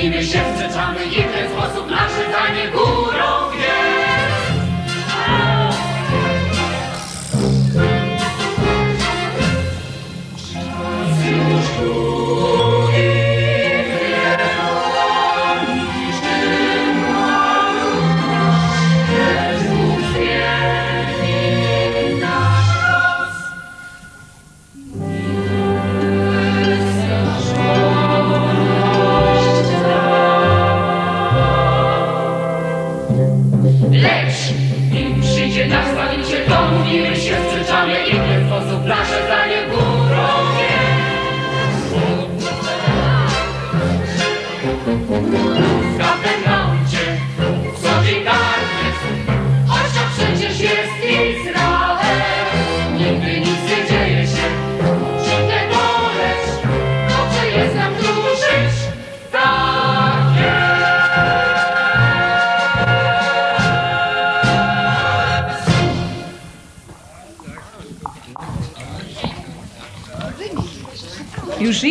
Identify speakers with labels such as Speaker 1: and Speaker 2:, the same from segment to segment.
Speaker 1: die Geschäfte
Speaker 2: haben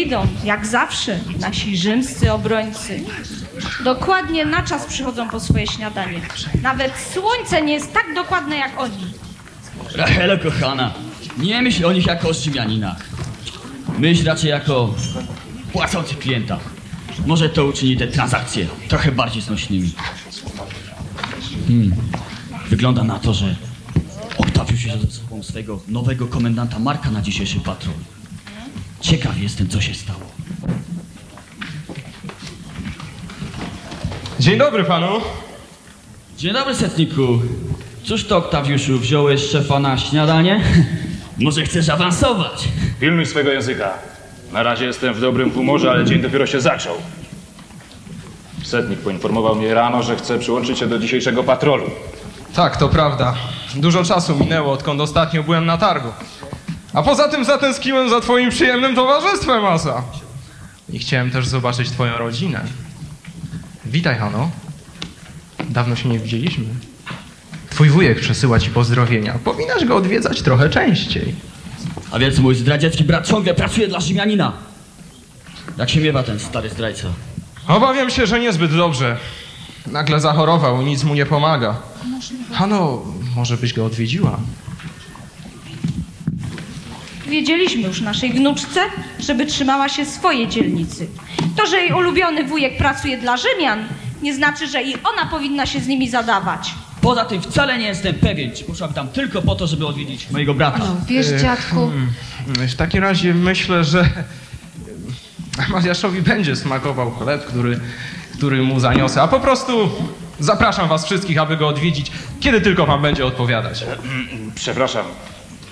Speaker 2: idą, jak zawsze, nasi rzymscy obrońcy. Dokładnie na czas przychodzą po swoje śniadanie. Nawet słońce nie jest tak dokładne jak oni.
Speaker 3: Rachelo kochana, nie myśl o nich jako o Rzymianinach. Myśl raczej jako płacących klientach. Może to uczyni te transakcje trochę bardziej znośnymi. Hmm. Wygląda na to, że Oktawiusz wziął ze sobą swego nowego komendanta Marka na dzisiejszy patrol. Ciekaw jestem, co się stało.
Speaker 4: Dzień dobry panu.
Speaker 3: Dzień dobry, setniku. Cóż to, Oktawiuszu, wziąłeś szefa na śniadanie? Może chcesz awansować?
Speaker 5: Pilnuj swego języka. Na razie jestem w dobrym humorze, ale dzień dopiero się zaczął. Setnik poinformował mnie rano, że chce przyłączyć się do dzisiejszego patrolu.
Speaker 6: Tak, to prawda. Dużo czasu minęło, odkąd ostatnio byłem na targu. A poza tym zatęskniłem za twoim przyjemnym towarzystwem, Asa. I chciałem też zobaczyć twoją rodzinę. Witaj, Hano. Dawno się nie widzieliśmy. Twój wujek przesyła ci pozdrowienia. Powinnaś go odwiedzać trochę częściej.
Speaker 3: A więc mój zdradziecki brat ciągle pracuje dla Rzymianina. Jak się miewa ten stary zdrajca?
Speaker 6: Obawiam się, że niezbyt dobrze. Nagle zachorował i nic mu nie pomaga. Hano, może byś go odwiedziła?
Speaker 2: Wiedzieliśmy już naszej wnuczce, żeby trzymała się swojej dzielnicy. To, że jej ulubiony wujek pracuje dla Rzymian, nie znaczy, że i ona powinna się z nimi zadawać.
Speaker 3: Poza tym wcale nie jestem pewien, czy poszłam tam tylko po to, żeby odwiedzić mojego brata.
Speaker 7: Wiesz, dziadku,
Speaker 6: W takim razie myślę, że Mariaszowi będzie smakował chleb, który, który mu zaniosę. A po prostu zapraszam was wszystkich, aby go odwiedzić, kiedy tylko wam będzie odpowiadać.
Speaker 5: Przepraszam,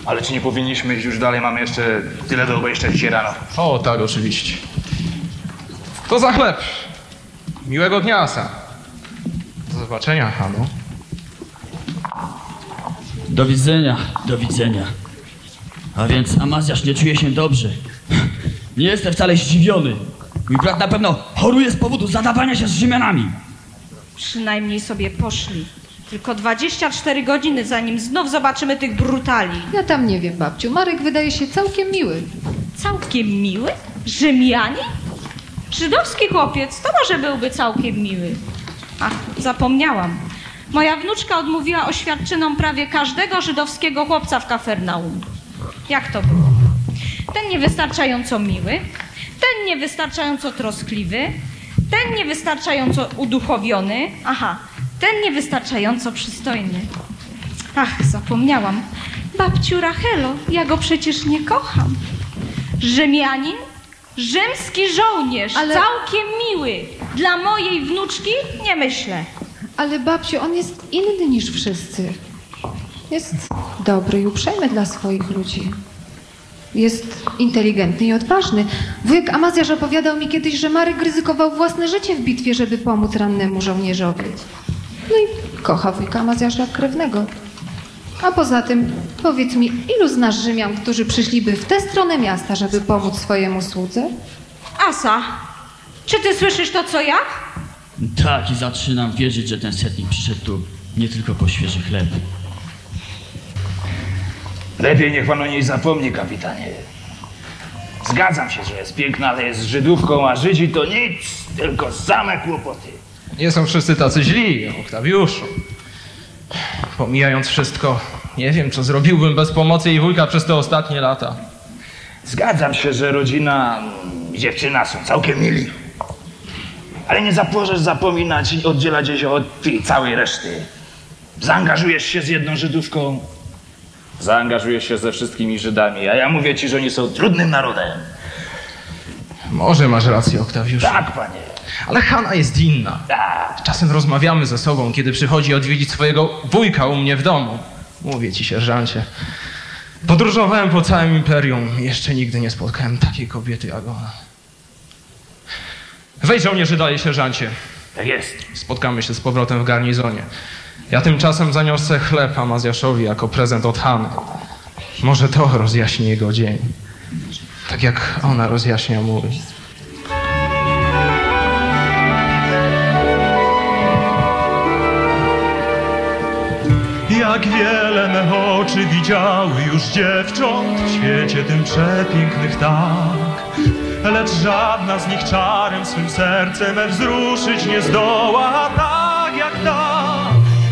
Speaker 5: ale czy nie powinniśmy iść już dalej? Mamy jeszcze tyle do obejścia dzisiaj rano.
Speaker 6: O, tak, oczywiście. To za chleb. Miłego dnia, Asa. Do zobaczenia, Hanu.
Speaker 3: Do widzenia, do widzenia. A więc Amazjasz nie czuje się dobrze. Nie jestem wcale zdziwiony. Mój brat na pewno choruje z powodu zadawania się z Rzymianami.
Speaker 2: Przynajmniej sobie poszli. Tylko 24 godziny, zanim znów zobaczymy tych brutali.
Speaker 7: Ja tam nie wiem, babciu. Marek wydaje się całkiem miły.
Speaker 2: Całkiem miły? Rzymianin? Żydowski chłopiec, to może byłby całkiem miły. Ach, zapomniałam. Moja wnuczka odmówiła oświadczynom prawie każdego żydowskiego chłopca w Kafernaum. Jak to było? Ten niewystarczająco miły, ten niewystarczająco troskliwy, ten niewystarczająco uduchowiony, aha, ten niewystarczająco przystojny. Ach, zapomniałam. Babciu Rachelo, ja go przecież nie kocham. Rzymianin? Rzymski żołnierz,
Speaker 7: Ale-
Speaker 2: całkiem miły. Dla mojej wnuczki nie myślę.
Speaker 7: Ale babciu, on jest inny niż wszyscy. Jest dobry i uprzejmy dla swoich ludzi. Jest inteligentny i odważny. Wujek Amazjasz opowiadał mi kiedyś, że Marek ryzykował własne życie w bitwie, żeby pomóc rannemu żołnierzowi. No i kocha wujka Amazjasza jak krewnego. A poza tym, powiedz mi, ilu znasz Rzymian, którzy przyszliby w tę stronę miasta, żeby pomóc swojemu słudze?
Speaker 2: Asa, czy ty słyszysz to, co ja?
Speaker 3: Tak, i zaczynam wierzyć, że ten setnik przyszedł tu nie tylko po świeży chleb.
Speaker 5: Lepiej niech pan o niej zapomni, kapitanie. Zgadzam się, że jest piękna, ale jest Żydówką, a Żydzi to nic, tylko same kłopoty.
Speaker 8: Nie są wszyscy tacy źli, Oktawiuszu. Pomijając wszystko, nie wiem, co zrobiłbym bez pomocy jej wujka przez te ostatnie lata.
Speaker 5: Zgadzam się, że rodzina i dziewczyna są całkiem mili. Ale nie zapłożesz zapominać i oddzielać się od tej całej reszty. Zaangażujesz się z jedną Żydówką, zaangażujesz się ze wszystkimi Żydami, a ja mówię ci, że oni są trudnym narodem.
Speaker 8: Może masz rację, Oktawiuszu.
Speaker 5: Tak, panie.
Speaker 8: Ale Hanna jest inna.
Speaker 5: Tak.
Speaker 8: Czasem rozmawiamy ze sobą, kiedy przychodzi odwiedzić swojego wujka u mnie w domu. Mówię ci, sierżancie. Podróżowałem po całym imperium i jeszcze nigdy nie spotkałem takiej kobiety jak ona. Wejdź żołnierzy dalej, sierżancie.
Speaker 5: Tak jest.
Speaker 8: Spotkamy się z powrotem w garnizonie. Ja tymczasem zaniosę chleb Amazjaszowi jako prezent od Hany. Może to rozjaśni jego dzień. Tak jak ona rozjaśnia mój.
Speaker 6: Jak wiele me oczy widziały już dziewcząt w świecie tym przepięknych tak. Lecz żadna z nich czarem swym sercem me wzruszyć nie zdoła tak jak ta.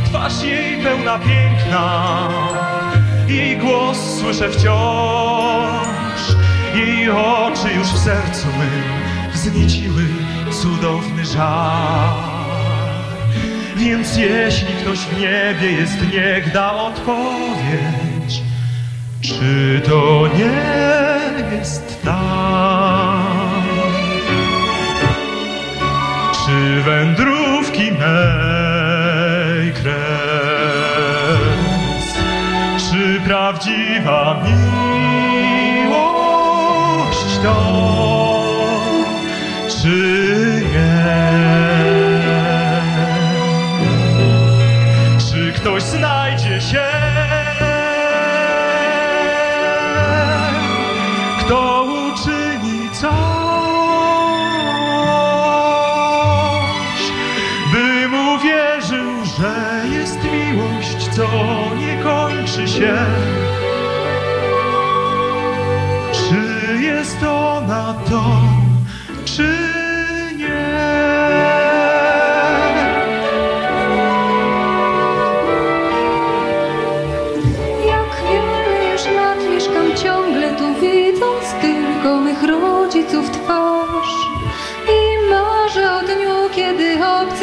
Speaker 6: Twarz jej pełna piękna, jej głos słyszę wciąż. Jej oczy już w sercu mym wznieciły cudowny żar. Więc jeśli ktoś w niebie jest, niech da odpowiedź. Czy to nie jest tak? Czy wędrówki mej kres? Czy prawdziwa miłość to? Czy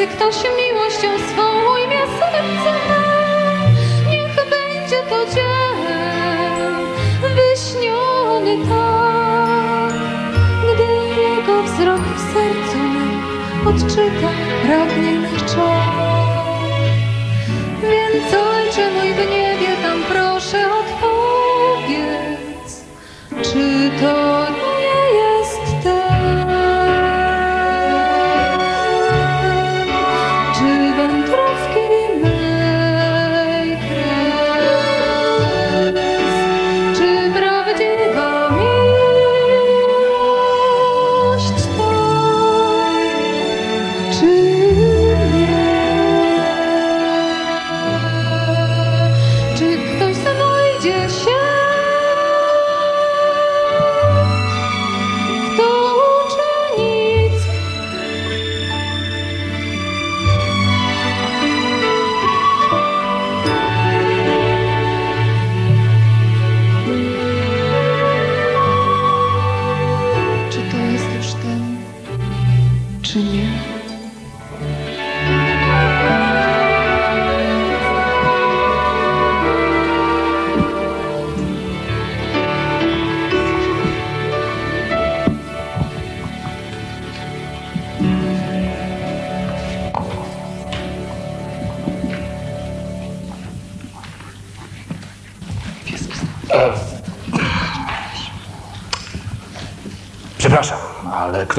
Speaker 7: obcy ktoś miłością swą ujmie serce me Niech będzie to dzień wyśniony tak. Gdy jego wzrok w sercu odczyta pragnień czas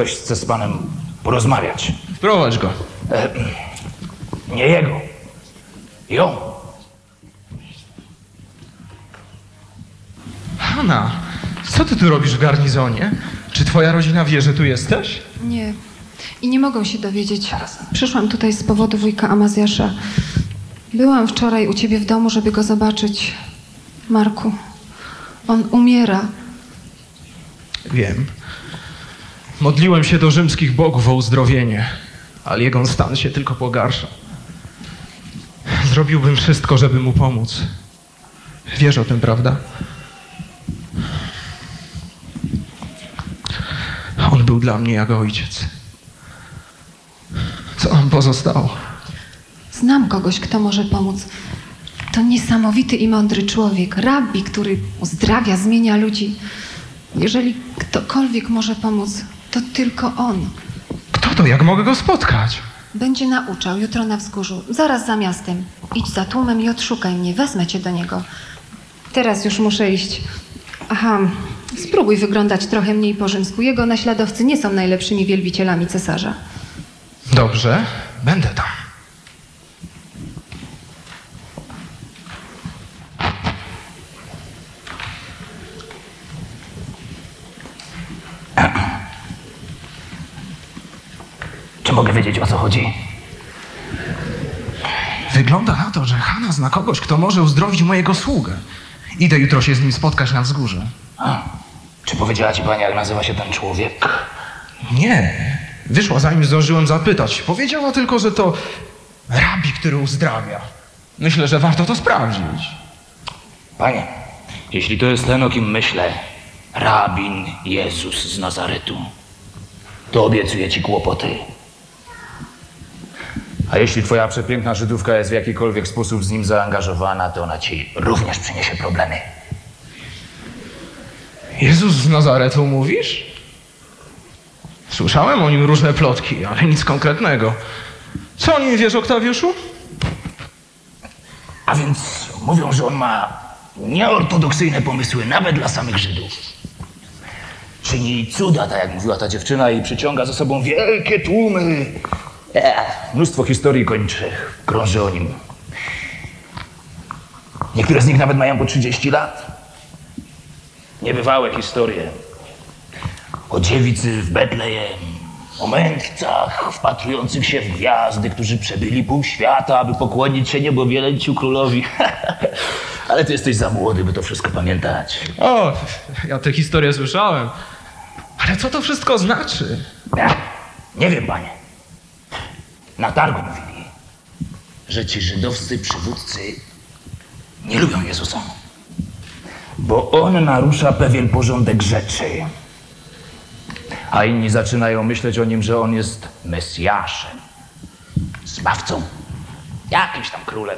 Speaker 5: ktoś chce z panem porozmawiać.
Speaker 6: Wprowadź go.
Speaker 5: Nie jego. Ją.
Speaker 6: Hanna, co ty tu robisz w garnizonie? Czy twoja rodzina wie, że tu jesteś?
Speaker 7: Nie. I nie mogą się dowiedzieć. Przyszłam tutaj z powodu wujka Amazjasza. Byłam wczoraj u ciebie w domu, żeby go zobaczyć. Marku, on umiera.
Speaker 6: Wiem. Modliłem się do rzymskich bogów o uzdrowienie, ale jego stan się tylko pogarsza. Zrobiłbym wszystko, żeby mu pomóc. Wiesz o tym, prawda? On był dla mnie jak ojciec. Co nam pozostało?
Speaker 7: Znam kogoś, kto może pomóc. To niesamowity i mądry człowiek, rabbi, który uzdrawia, zmienia ludzi. Jeżeli ktokolwiek może pomóc, to tylko on.
Speaker 6: Kto to? Jak mogę go spotkać?
Speaker 7: Będzie nauczał jutro na wzgórzu, zaraz za miastem. Idź za tłumem i odszukaj mnie, wezmę cię do niego. Teraz już muszę iść. Aha, spróbuj wyglądać trochę mniej po rzymsku. Jego naśladowcy nie są najlepszymi wielbicielami cesarza.
Speaker 6: Dobrze, będę tam.
Speaker 5: Czy mogę wiedzieć o co chodzi?
Speaker 6: Wygląda na to, że Hanna zna kogoś, kto może uzdrowić mojego sługę. Idę jutro się z nim spotkać na wzgórze.
Speaker 5: A, czy powiedziała ci pani, jak nazywa się ten człowiek?
Speaker 6: Nie. Wyszła zanim zdążyłem zapytać. Powiedziała tylko, że to rabi, który uzdrawia. Myślę, że warto to sprawdzić.
Speaker 5: Panie, jeśli to jest ten, o kim myślę, rabin Jezus z Nazaretu, to obiecuję ci kłopoty. A jeśli twoja przepiękna Żydówka jest w jakikolwiek sposób z nim zaangażowana, to ona ci również przyniesie problemy.
Speaker 6: Jezus z Nazaretu mówisz? Słyszałem o nim różne plotki, ale nic konkretnego. Co o nim wiesz, Oktawiuszu?
Speaker 5: A więc mówią, że on ma nieortodoksyjne pomysły nawet dla samych Żydów. Czyni cuda, tak jak mówiła ta dziewczyna, i przyciąga za sobą wielkie tłumy. Ech, mnóstwo historii kończych krąży o nim. Niektóre z nich nawet mają po 30 lat. Niebywałe historie. O dziewicy w Betlejem, o mędrcach wpatrujących się w gwiazdy, którzy przebyli pół świata, aby pokłonić się niebowielęciu królowi. Ale ty jesteś za młody, by to wszystko pamiętać.
Speaker 6: O, ja tę historię słyszałem. Ale co to wszystko znaczy?
Speaker 5: Ja, nie wiem, panie. Na targu mówili, że ci żydowscy przywódcy nie lubią Jezusa. Bo on narusza pewien porządek rzeczy. A inni zaczynają myśleć o nim, że on jest Mesjaszem, zbawcą, jakimś tam królem.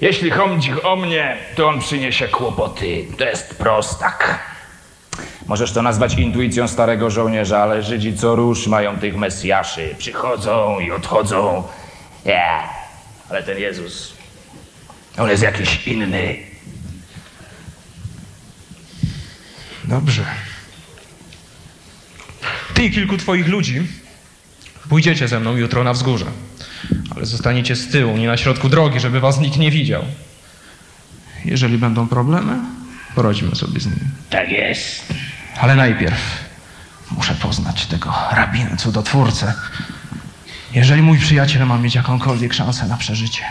Speaker 5: Jeśli chodzi o mnie, to on przyniesie kłopoty. To jest prostak. Możesz to nazwać intuicją starego żołnierza, ale Żydzi co rusz mają tych Mesjaszy. Przychodzą i odchodzą. Nie, ale ten Jezus, on jest jakiś inny.
Speaker 6: Dobrze. Ty i kilku twoich ludzi pójdziecie ze mną jutro na wzgórze. Ale zostaniecie z tyłu, nie na środku drogi, żeby was nikt nie widział. Jeżeli będą problemy, poradzimy sobie z nimi.
Speaker 5: Tak jest.
Speaker 6: Ale najpierw muszę poznać tego rabinę, cudotwórcę. Jeżeli mój przyjaciel ma mieć jakąkolwiek szansę na przeżycie.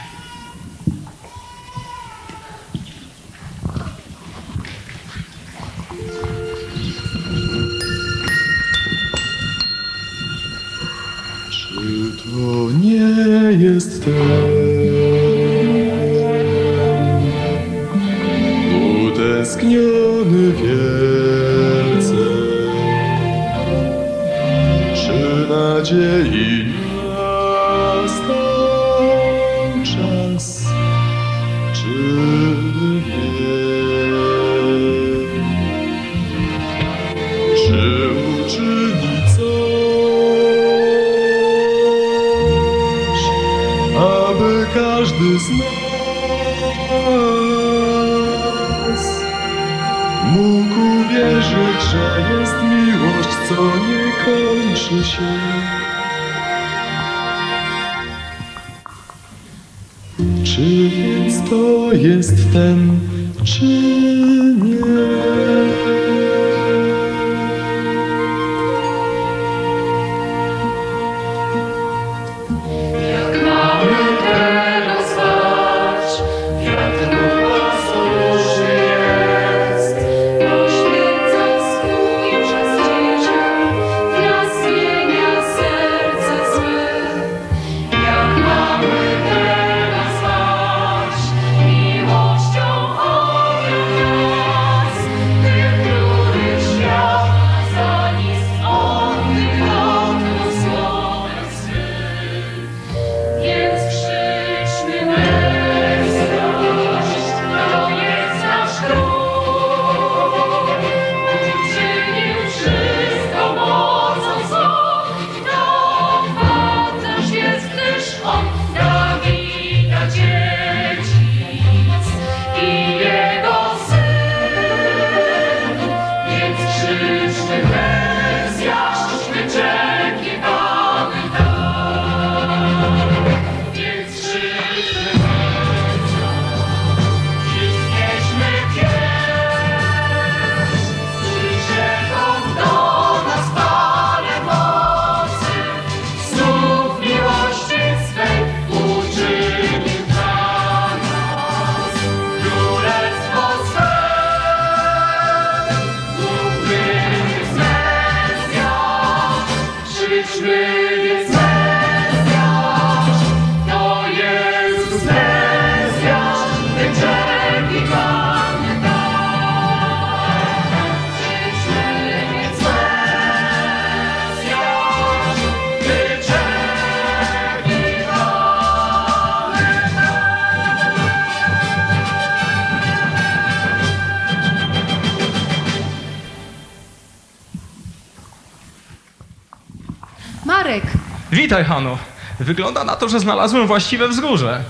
Speaker 6: Witaj, Hano. Wygląda na to, że znalazłem właściwe wzgórze.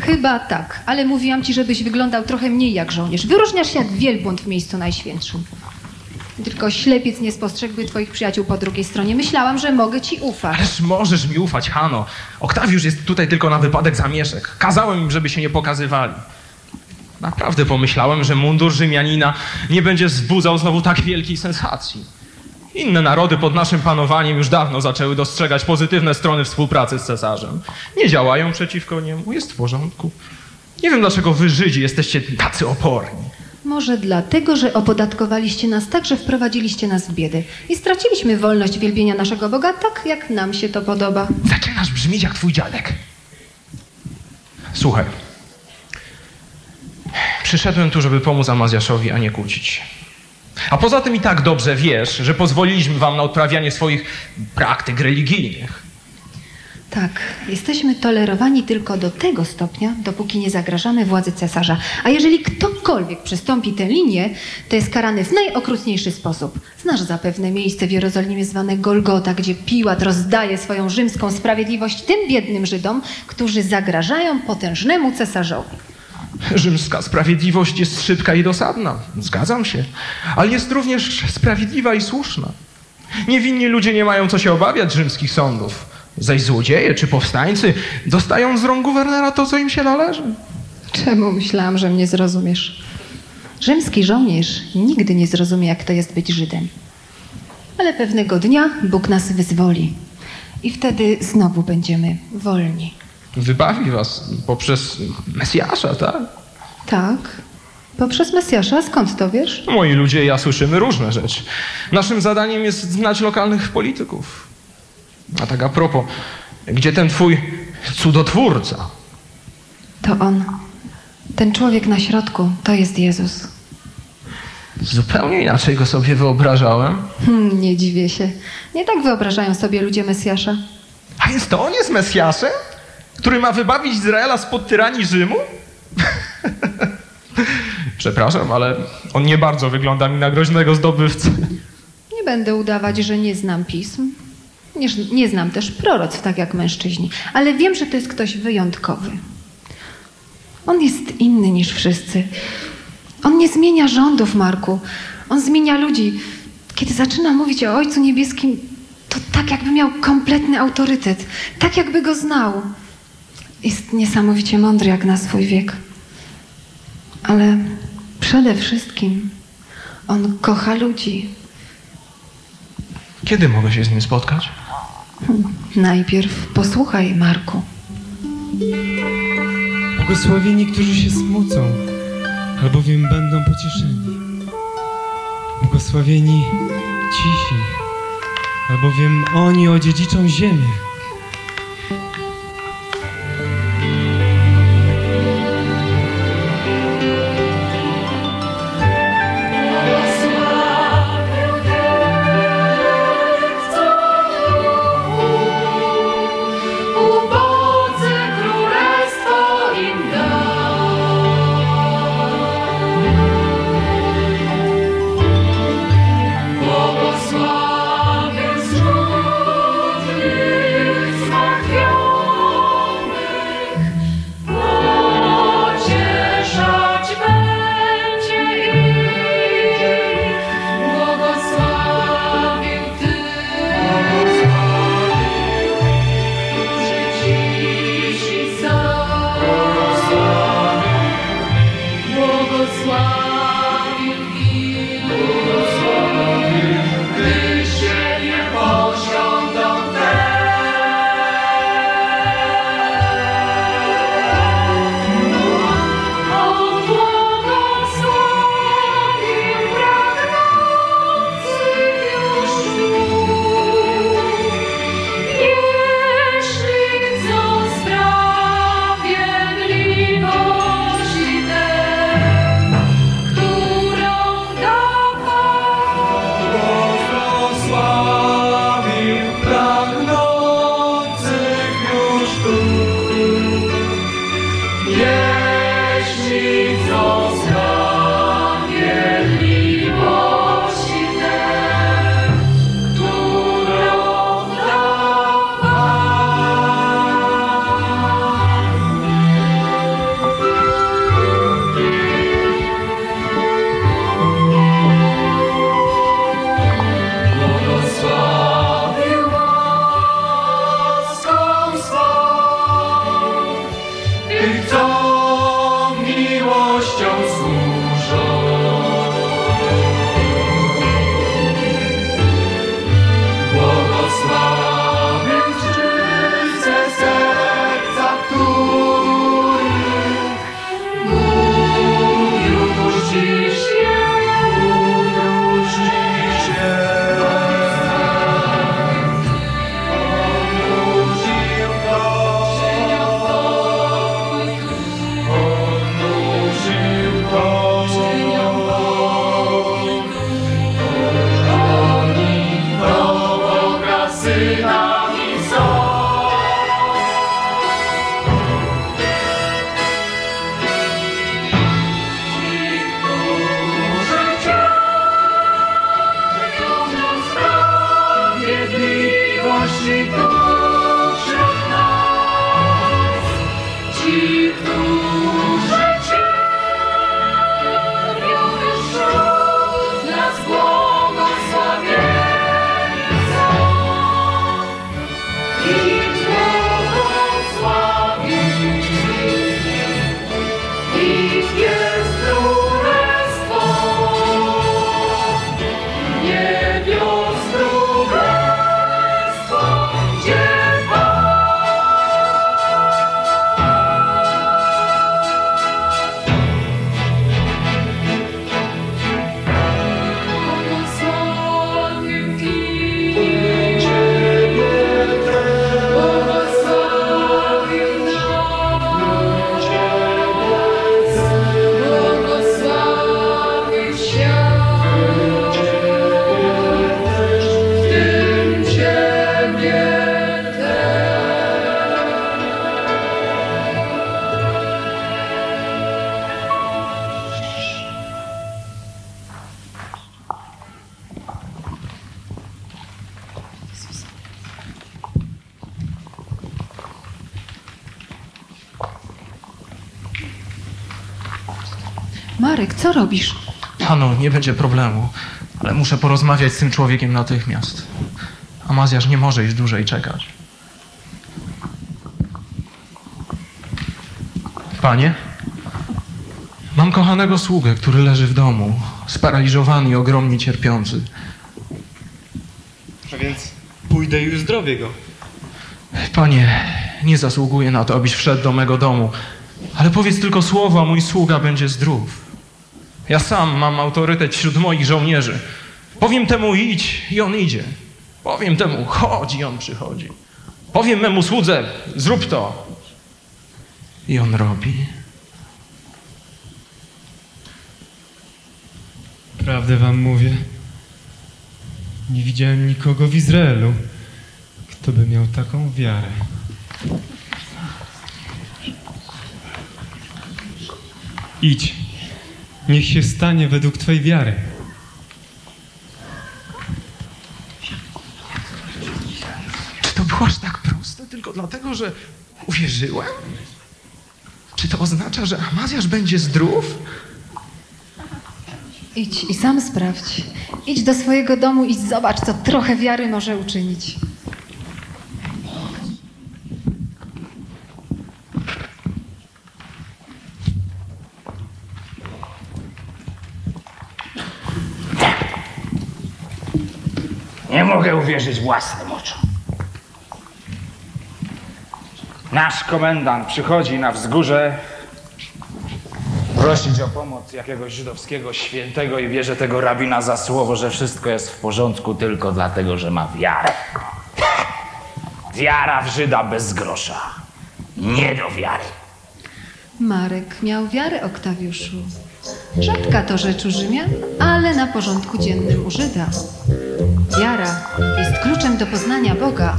Speaker 7: chyba tak, ale mówiłam ci, żebyś wyglądał trochę mniej jak żołnierz. Wyróżniasz się jak wielbłąd w miejscu najświętszym. Tylko ślepiec nie spostrzegłby twoich przyjaciół po drugiej stronie. Myślałam, że mogę ci ufać.
Speaker 6: Ależ możesz mi ufać, Hano. Oktawiusz jest tutaj tylko na wypadek zamieszek. Kazałem im, żeby się nie pokazywali. Naprawdę pomyślałem, że mundur Rzymianina nie będzie wzbudzał znowu tak wielkiej sensacji. Inne narody pod naszym panowaniem już dawno zaczęły dostrzegać pozytywne strony współpracy z cesarzem. Nie działają przeciwko niemu, jest w porządku. Nie wiem, dlaczego wy, Żydzi, jesteście tacy oporni.
Speaker 7: Może dlatego, że opodatkowaliście nas tak, że wprowadziliście nas w biedę i straciliśmy wolność wielbienia naszego Boga tak, jak nam się to podoba.
Speaker 6: Zaczynasz brzmieć jak twój dziadek. Słuchaj. Przyszedłem tu, żeby pomóc Amazjaszowi, a nie kłócić się. A poza tym i tak dobrze wiesz, że pozwoliliśmy wam na odprawianie swoich praktyk religijnych.
Speaker 7: Tak, jesteśmy tolerowani tylko do tego stopnia, dopóki nie zagrażamy władzy cesarza. A jeżeli ktokolwiek przestąpi tę linię, to jest karany w najokrutniejszy sposób. Znasz zapewne miejsce w Jerozolimie zwane Golgota, gdzie Piłat rozdaje swoją rzymską sprawiedliwość tym biednym Żydom, którzy zagrażają potężnemu cesarzowi.
Speaker 6: Rzymska sprawiedliwość jest szybka i dosadna. Zgadzam się. Ale jest również sprawiedliwa i słuszna. Niewinni ludzie nie mają co się obawiać rzymskich sądów. Zaś złodzieje czy powstańcy dostają z rąk guwernera to, co im się należy.
Speaker 7: Czemu myślałam, że mnie zrozumiesz? Rzymski żołnierz nigdy nie zrozumie, jak to jest być Żydem. Ale pewnego dnia Bóg nas wyzwoli. I wtedy znowu będziemy wolni.
Speaker 6: Wybawi was poprzez Mesjasza, tak?
Speaker 7: Tak. Poprzez Mesjasza, skąd to wiesz?
Speaker 6: Moi ludzie i ja słyszymy różne rzeczy. Naszym zadaniem jest znać lokalnych polityków. A tak a propos, gdzie ten twój cudotwórca?
Speaker 7: To on. Ten człowiek na środku to jest Jezus.
Speaker 6: Zupełnie inaczej go sobie wyobrażałem.
Speaker 7: Hmm, nie dziwię się. Nie tak wyobrażają sobie ludzie Mesjasza.
Speaker 6: A więc to on jest Mesjaszem? który ma wybawić Izraela spod tyranii Rzymu? Przepraszam, ale on nie bardzo wygląda mi na groźnego zdobywcę.
Speaker 7: Nie będę udawać, że nie znam pism. Nie, nie znam też proroc, tak jak mężczyźni, ale wiem, że to jest ktoś wyjątkowy. On jest inny niż wszyscy. On nie zmienia rządów, Marku. On zmienia ludzi. Kiedy zaczyna mówić o Ojcu Niebieskim, to tak, jakby miał kompletny autorytet, tak, jakby go znał jest niesamowicie mądry jak na swój wiek. Ale przede wszystkim on kocha ludzi.
Speaker 6: Kiedy mogę się z nim spotkać?
Speaker 7: Najpierw posłuchaj, Marku.
Speaker 1: Błogosławieni, którzy się smucą, albowiem będą pocieszeni. Błogosławieni cisi, albowiem oni odziedziczą ziemię.
Speaker 7: robisz?
Speaker 6: Panu, nie będzie problemu, ale muszę porozmawiać z tym człowiekiem natychmiast. Amazjasz nie może już dłużej czekać. Panie, mam kochanego sługę, który leży w domu, sparaliżowany i ogromnie cierpiący.
Speaker 9: A więc pójdę i uzdrowię go.
Speaker 6: Panie, nie zasługuję na to, abyś wszedł do mego domu, ale powiedz tylko słowo, a mój sługa będzie zdrów. Ja sam mam autorytet wśród moich żołnierzy. Powiem temu idź i on idzie. Powiem temu chodź i on przychodzi. Powiem memu słudze zrób to i on robi.
Speaker 9: Prawdę wam mówię. Nie widziałem nikogo w Izraelu, kto by miał taką wiarę. Idź. Niech się stanie według Twojej wiary.
Speaker 6: Czy to było aż tak proste tylko dlatego, że uwierzyłem? Czy to oznacza, że Amazjasz będzie zdrów?
Speaker 7: Idź i sam sprawdź. Idź do swojego domu i zobacz, co trochę wiary może uczynić.
Speaker 5: Nie mogę uwierzyć własnym oczom. Nasz komendant przychodzi na wzgórze prosić o pomoc jakiegoś żydowskiego świętego i bierze tego rabina za słowo, że wszystko jest w porządku tylko dlatego, że ma wiarę. Wiara w Żyda bez grosza. Nie do wiary.
Speaker 7: Marek miał wiarę, Oktawiuszu. Rzadka to rzecz u Rzymian, ale na porządku dziennym u Żyda. Wiara jest kluczem do poznania Boga.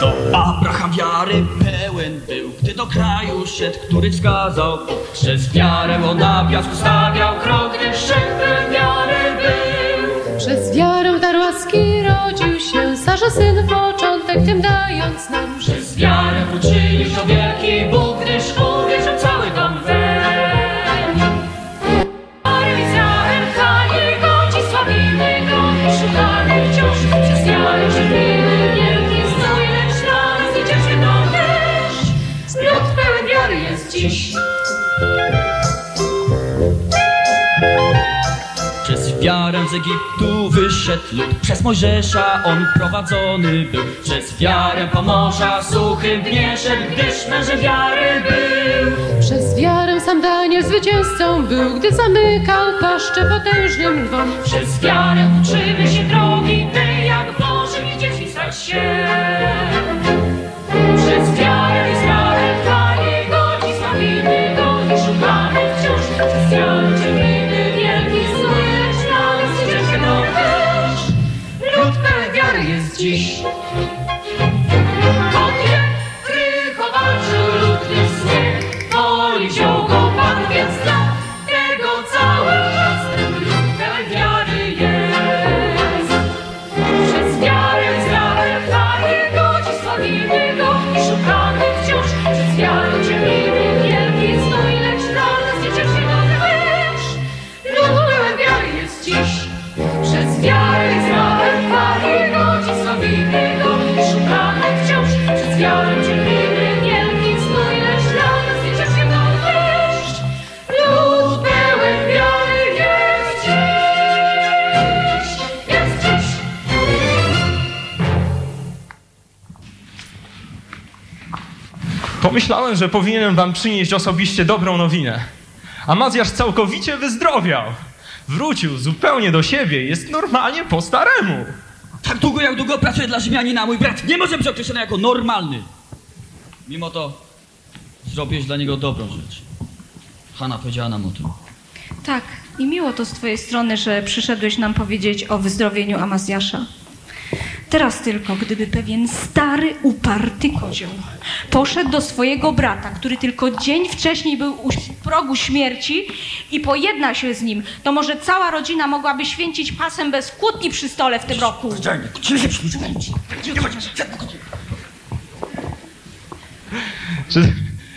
Speaker 3: To Abraham wiary pełen był, gdy do kraju szedł, który wskazał. Przez wiarę on na piasku stawiał krok, gdy szedł wiary był.
Speaker 10: Przez wiarę dar łaski rodził się, Sarza syn początek tym dając nam.
Speaker 3: Przez wiarę uczynił to wielki Bóg, gdyż uwierzył z Egiptu wyszedł lud, przez Mojżesza on prowadzony był. Przez wiarę po morza suchym dnie szedł, gdyż mężem wiary był.
Speaker 10: Przez wiarę sam Daniel zwycięzcą był, gdy zamykał paszczę potężnym lwom.
Speaker 1: Przez wiarę uczymy się drogi tej, jak Bożymi dziećmi stać się. Przez wiarę
Speaker 6: Pomyślałem, że powinienem wam przynieść osobiście dobrą nowinę. Amazjasz całkowicie wyzdrowiał. Wrócił zupełnie do siebie, jest normalnie po staremu.
Speaker 3: Tak długo jak długo pracuje dla Rzymianina, mój brat nie może być określony jako normalny. Mimo to zrobiłeś dla niego dobrą rzecz. Hanna powiedziała nam o tym.
Speaker 2: Tak, i miło to z twojej strony, że przyszedłeś nam powiedzieć o wyzdrowieniu Amazjasza. Teraz tylko, gdyby pewien stary, uparty kozioł poszedł do swojego brata, który tylko dzień wcześniej był u progu śmierci i pojedna się z nim, to może cała rodzina mogłaby święcić pasem bez kłótni przy stole w tym roku.
Speaker 6: Czy,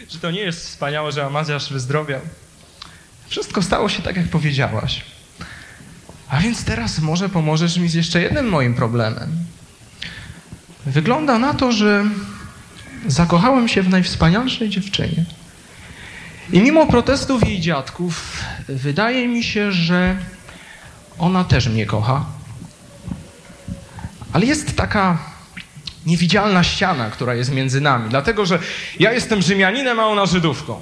Speaker 6: czy to nie jest wspaniałe, że Amazjasz wyzdrowiał? Wszystko stało się tak, jak powiedziałaś. A więc teraz może pomożesz mi z jeszcze jednym moim problemem. Wygląda na to, że zakochałem się w najwspanialszej dziewczynie. I mimo protestów jej dziadków, wydaje mi się, że ona też mnie kocha. Ale jest taka niewidzialna ściana, która jest między nami, dlatego że ja jestem Rzymianinem, a ona Żydówką.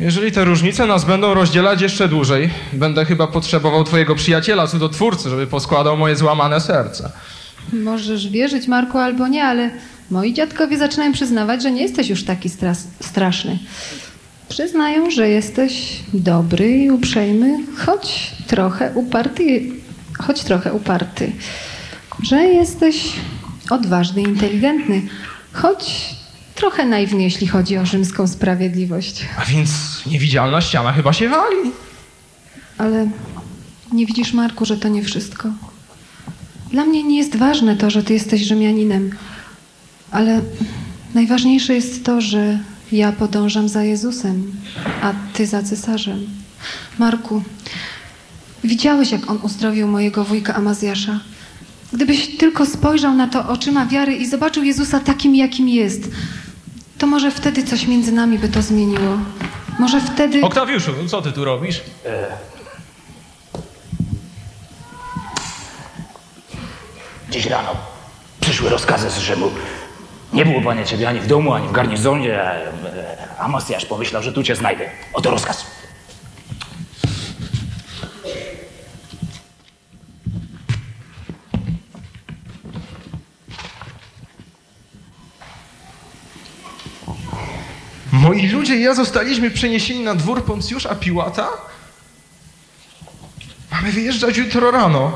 Speaker 6: Jeżeli te różnice nas będą rozdzielać jeszcze dłużej, będę chyba potrzebował twojego przyjaciela, cudotwórcy, żeby poskładał moje złamane serce.
Speaker 7: Możesz wierzyć, Marku, albo nie, ale moi dziadkowie zaczynają przyznawać, że nie jesteś już taki stras- straszny. Przyznają, że jesteś dobry i uprzejmy, choć trochę uparty, choć trochę uparty. Że jesteś odważny i inteligentny, choć trochę naiwny, jeśli chodzi o rzymską sprawiedliwość.
Speaker 6: A więc niewidzialna ściana chyba się wali.
Speaker 7: Ale nie widzisz, Marku, że to nie wszystko. Dla mnie nie jest ważne to, że ty jesteś Rzymianinem, ale najważniejsze jest to, że ja podążam za Jezusem, a ty za cesarzem. Marku, widziałeś, jak on uzdrowił mojego wujka Amazjasza. Gdybyś tylko spojrzał na to oczyma wiary i zobaczył Jezusa takim, jakim jest, to może wtedy coś między nami by to zmieniło. Może wtedy...
Speaker 6: Oktawiuszu, co ty tu robisz?
Speaker 5: Dziś rano przyszły rozkazy z Rzymu. Nie było panie ciebie ani w domu, ani w garnizonie. a, e, Amosjasz pomyślał, że tu cię znajdę. Oto rozkaz.
Speaker 6: Moi ludzie i ja zostaliśmy przeniesieni na dwór Poncjusza Piłata? Mamy wyjeżdżać jutro rano.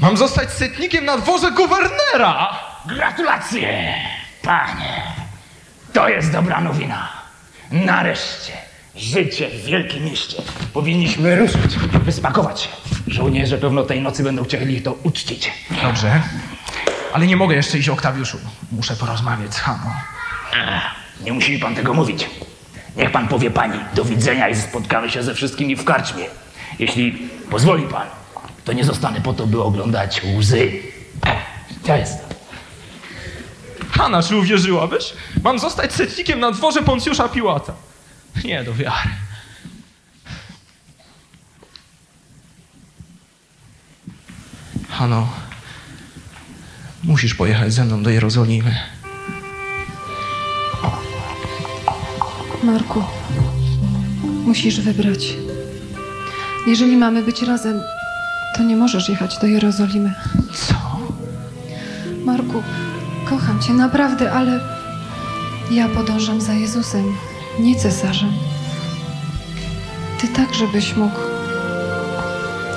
Speaker 6: Mam zostać setnikiem na dworze guwernera!
Speaker 5: Gratulacje, panie. To jest dobra nowina. Nareszcie życie w wielkim mieście. Powinniśmy ruszyć, wyspakować się. Żołnierze pewno tej nocy będą chcieli to uczcić.
Speaker 6: Dobrze. Ale nie mogę jeszcze iść, Oktawiuszu. Muszę porozmawiać z Haną.
Speaker 5: Nie musi mi pan tego mówić. Niech pan powie pani do widzenia i spotkamy się ze wszystkimi w karczmie. Jeśli pozwoli pan, to nie zostanę po to, by oglądać łzy. To jest.
Speaker 6: Hanna, czy uwierzyłabyś? Mam zostać setnikiem na dworze Poncjusza Piłata. Nie do wiary. Hano, musisz pojechać ze mną do Jerozolimy.
Speaker 7: Marku, musisz wybrać. Jeżeli mamy być razem, to nie możesz jechać do Jerozolimy.
Speaker 6: Co?
Speaker 7: Marku, kocham cię naprawdę, ale ja podążam za Jezusem, nie cesarzem. Ty także byś mógł,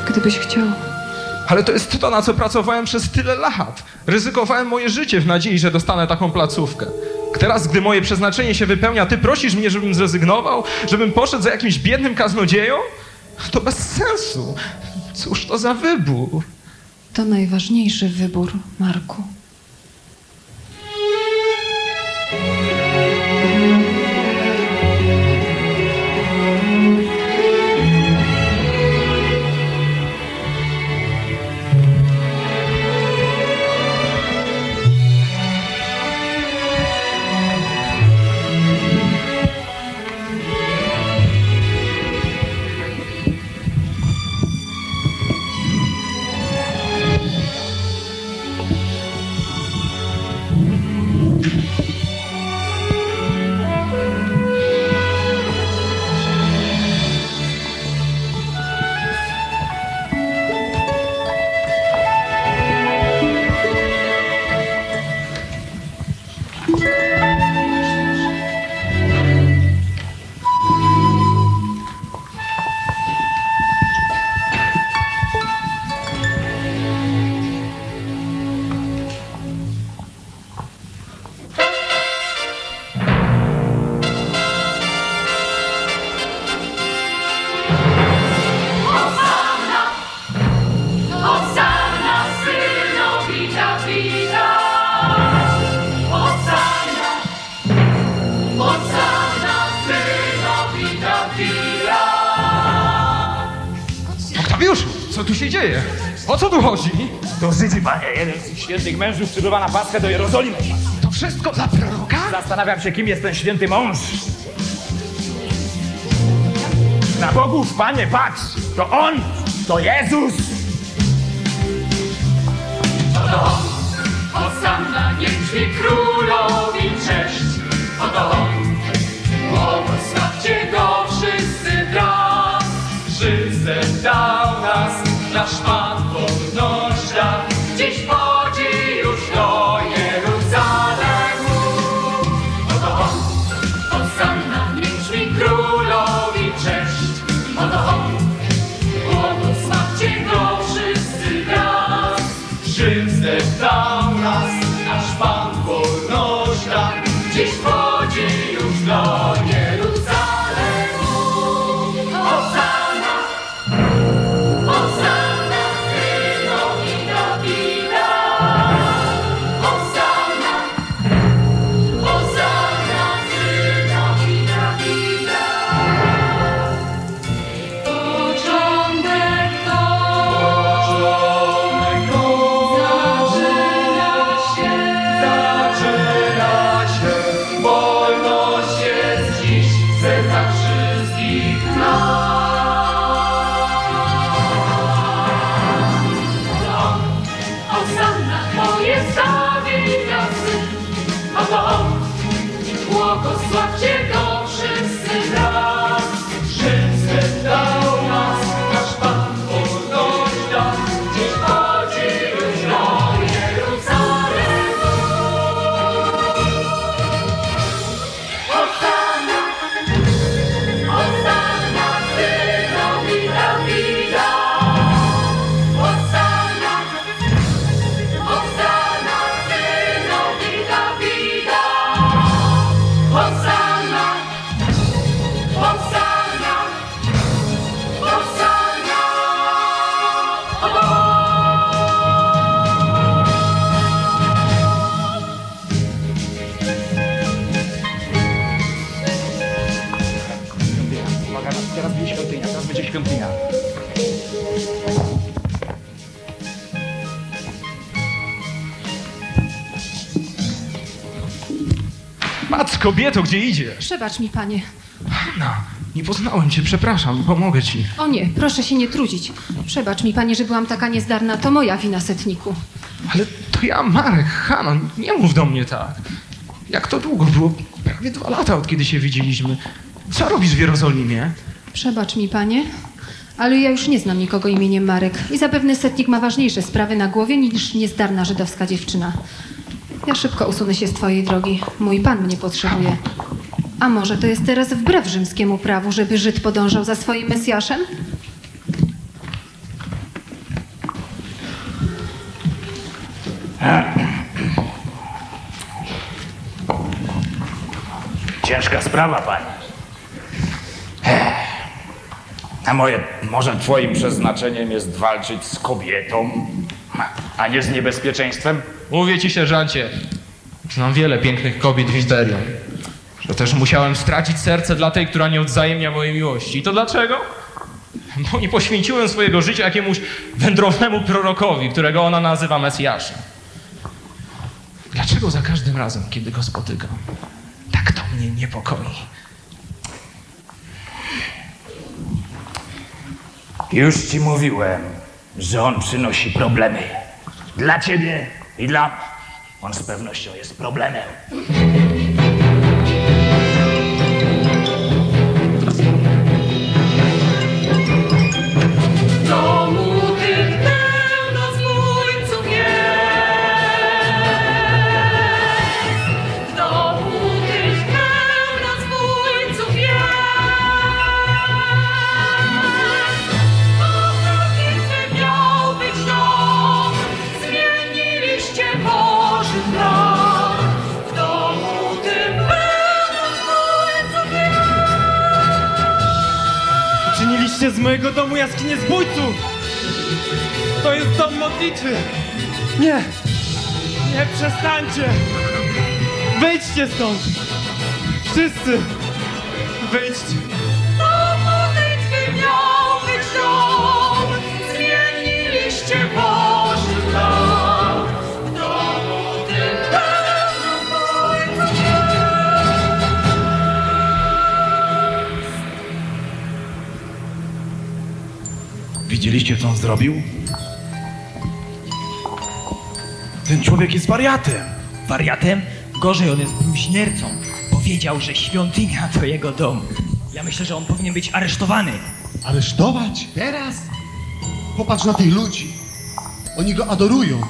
Speaker 7: gdybyś chciał.
Speaker 6: Ale to jest to, na co pracowałem przez tyle lat. Ryzykowałem moje życie w nadziei, że dostanę taką placówkę. Teraz, gdy moje przeznaczenie się wypełnia, ty prosisz mnie, żebym zrezygnował? Żebym poszedł za jakimś biednym kaznodzieją? To bez sensu. Cóż to za wybór?
Speaker 7: To najważniejszy wybór, Marku.
Speaker 5: Świętych mężów przybywa na Paschę do Jerozolimy.
Speaker 6: To wszystko dla proroka?
Speaker 5: Zastanawiam się, kim jest ten święty mąż. Na Bogów, panie, patrz! To on! To Jezus!
Speaker 1: Oto on, Hosanna, niech brzmi królowi cześć. Oto on, błogosławcie go wszyscy wraz.
Speaker 4: Żyzem dał nas, nasz Pan wolność da.
Speaker 1: Dziś
Speaker 6: kobieto, gdzie idziesz?
Speaker 7: Przebacz mi, panie.
Speaker 6: Hanna, nie poznałem cię, przepraszam, pomogę ci.
Speaker 7: O nie, proszę się nie trudzić. Przebacz mi, panie, że byłam taka niezdarna. To moja wina, setniku.
Speaker 6: Ale to ja, Marek, Hanna, nie mów do mnie tak. Jak to długo było? Prawie dwa lata, od kiedy się widzieliśmy. Co robisz w Jerozolimie?
Speaker 7: Przebacz mi, panie. Ale ja już nie znam nikogo imieniem Marek. I zapewne setnik ma ważniejsze sprawy na głowie niż niezdarna żydowska dziewczyna. Ja szybko usunę się z twojej drogi. Mój pan mnie potrzebuje. A może to jest teraz wbrew rzymskiemu prawu, żeby Żyd podążał za swoim Mesjaszem?
Speaker 5: Ciężka sprawa, panie. Ech. A moje, może twoim przeznaczeniem jest walczyć z kobietą, a nie z niebezpieczeństwem?
Speaker 6: Mówię ci, sierżancie, znam wiele pięknych kobiet w Imperium. Że też musiałem stracić serce dla tej, która nie odzajemnia mojej miłości. I to dlaczego? Bo nie poświęciłem swojego życia jakiemuś wędrownemu prorokowi, którego ona nazywa Mesjaszem. Dlaczego za każdym razem, kiedy go spotykam, tak to mnie niepokoi?
Speaker 5: Już ci mówiłem, że on przynosi problemy. Dla ciebie i dla. On z pewnością jest problemem.
Speaker 9: Mojego domu jaskinię zbójców! To jest dom modlitwy! Nie! Nie przestańcie! Wyjdźcie stąd! Wszyscy! Wyjdźcie!
Speaker 5: Widzieliście, co on zrobił? Ten człowiek jest wariatem.
Speaker 11: Wariatem? Gorzej, on jest bluźniercą. Powiedział, że świątynia to jego dom. Ja myślę, że on powinien być aresztowany.
Speaker 12: Aresztować? Teraz? Popatrz na tych ludzi. Oni go adorują.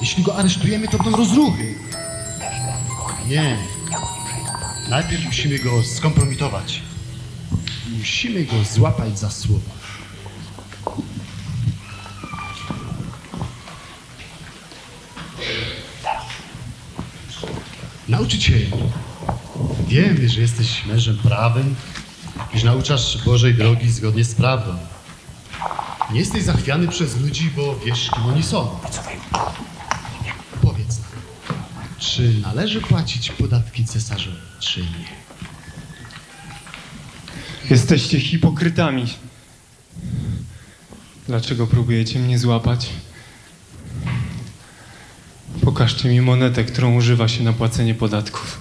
Speaker 12: Jeśli go aresztujemy, to będą rozruchy. Nie. Najpierw musimy go skompromitować. Musimy go złapać za słowa. Nauczycielu, wiemy, że jesteś mężem prawym i że nauczasz Bożej drogi zgodnie z prawdą. Nie jesteś zachwiany przez ludzi, bo wiesz, kim oni są. Powiedz nam, czy należy płacić podatki cesarzowi, czy nie?
Speaker 9: Jesteście hipokrytami. Dlaczego próbujecie mnie złapać? Pokażcie mi monetę, którą używa się na płacenie podatków.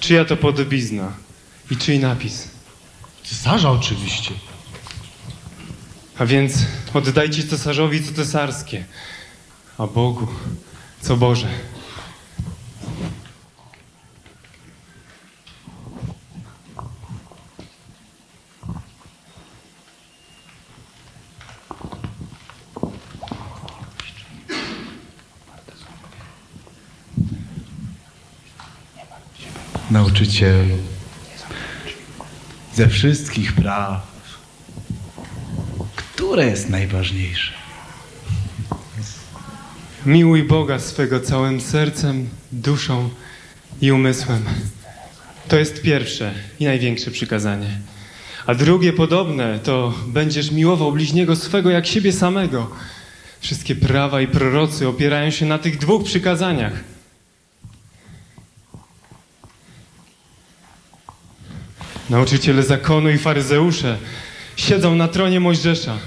Speaker 9: Czyja to podobizna? I czyj napis?
Speaker 12: Cesarza oczywiście.
Speaker 9: A więc oddajcie cesarzowi co cesarskie, a Bogu co Boże.
Speaker 5: Nauczycielu, ze wszystkich praw, które jest najważniejsze?
Speaker 9: Miłuj Boga swego całym sercem, duszą i umysłem. To jest pierwsze i największe przykazanie. A drugie podobne to będziesz miłował bliźniego swego jak siebie samego. Wszystkie prawa i prorocy opierają się na tych dwóch przykazaniach. Nauczyciele zakonu i faryzeusze siedzą na tronie Mojżesza,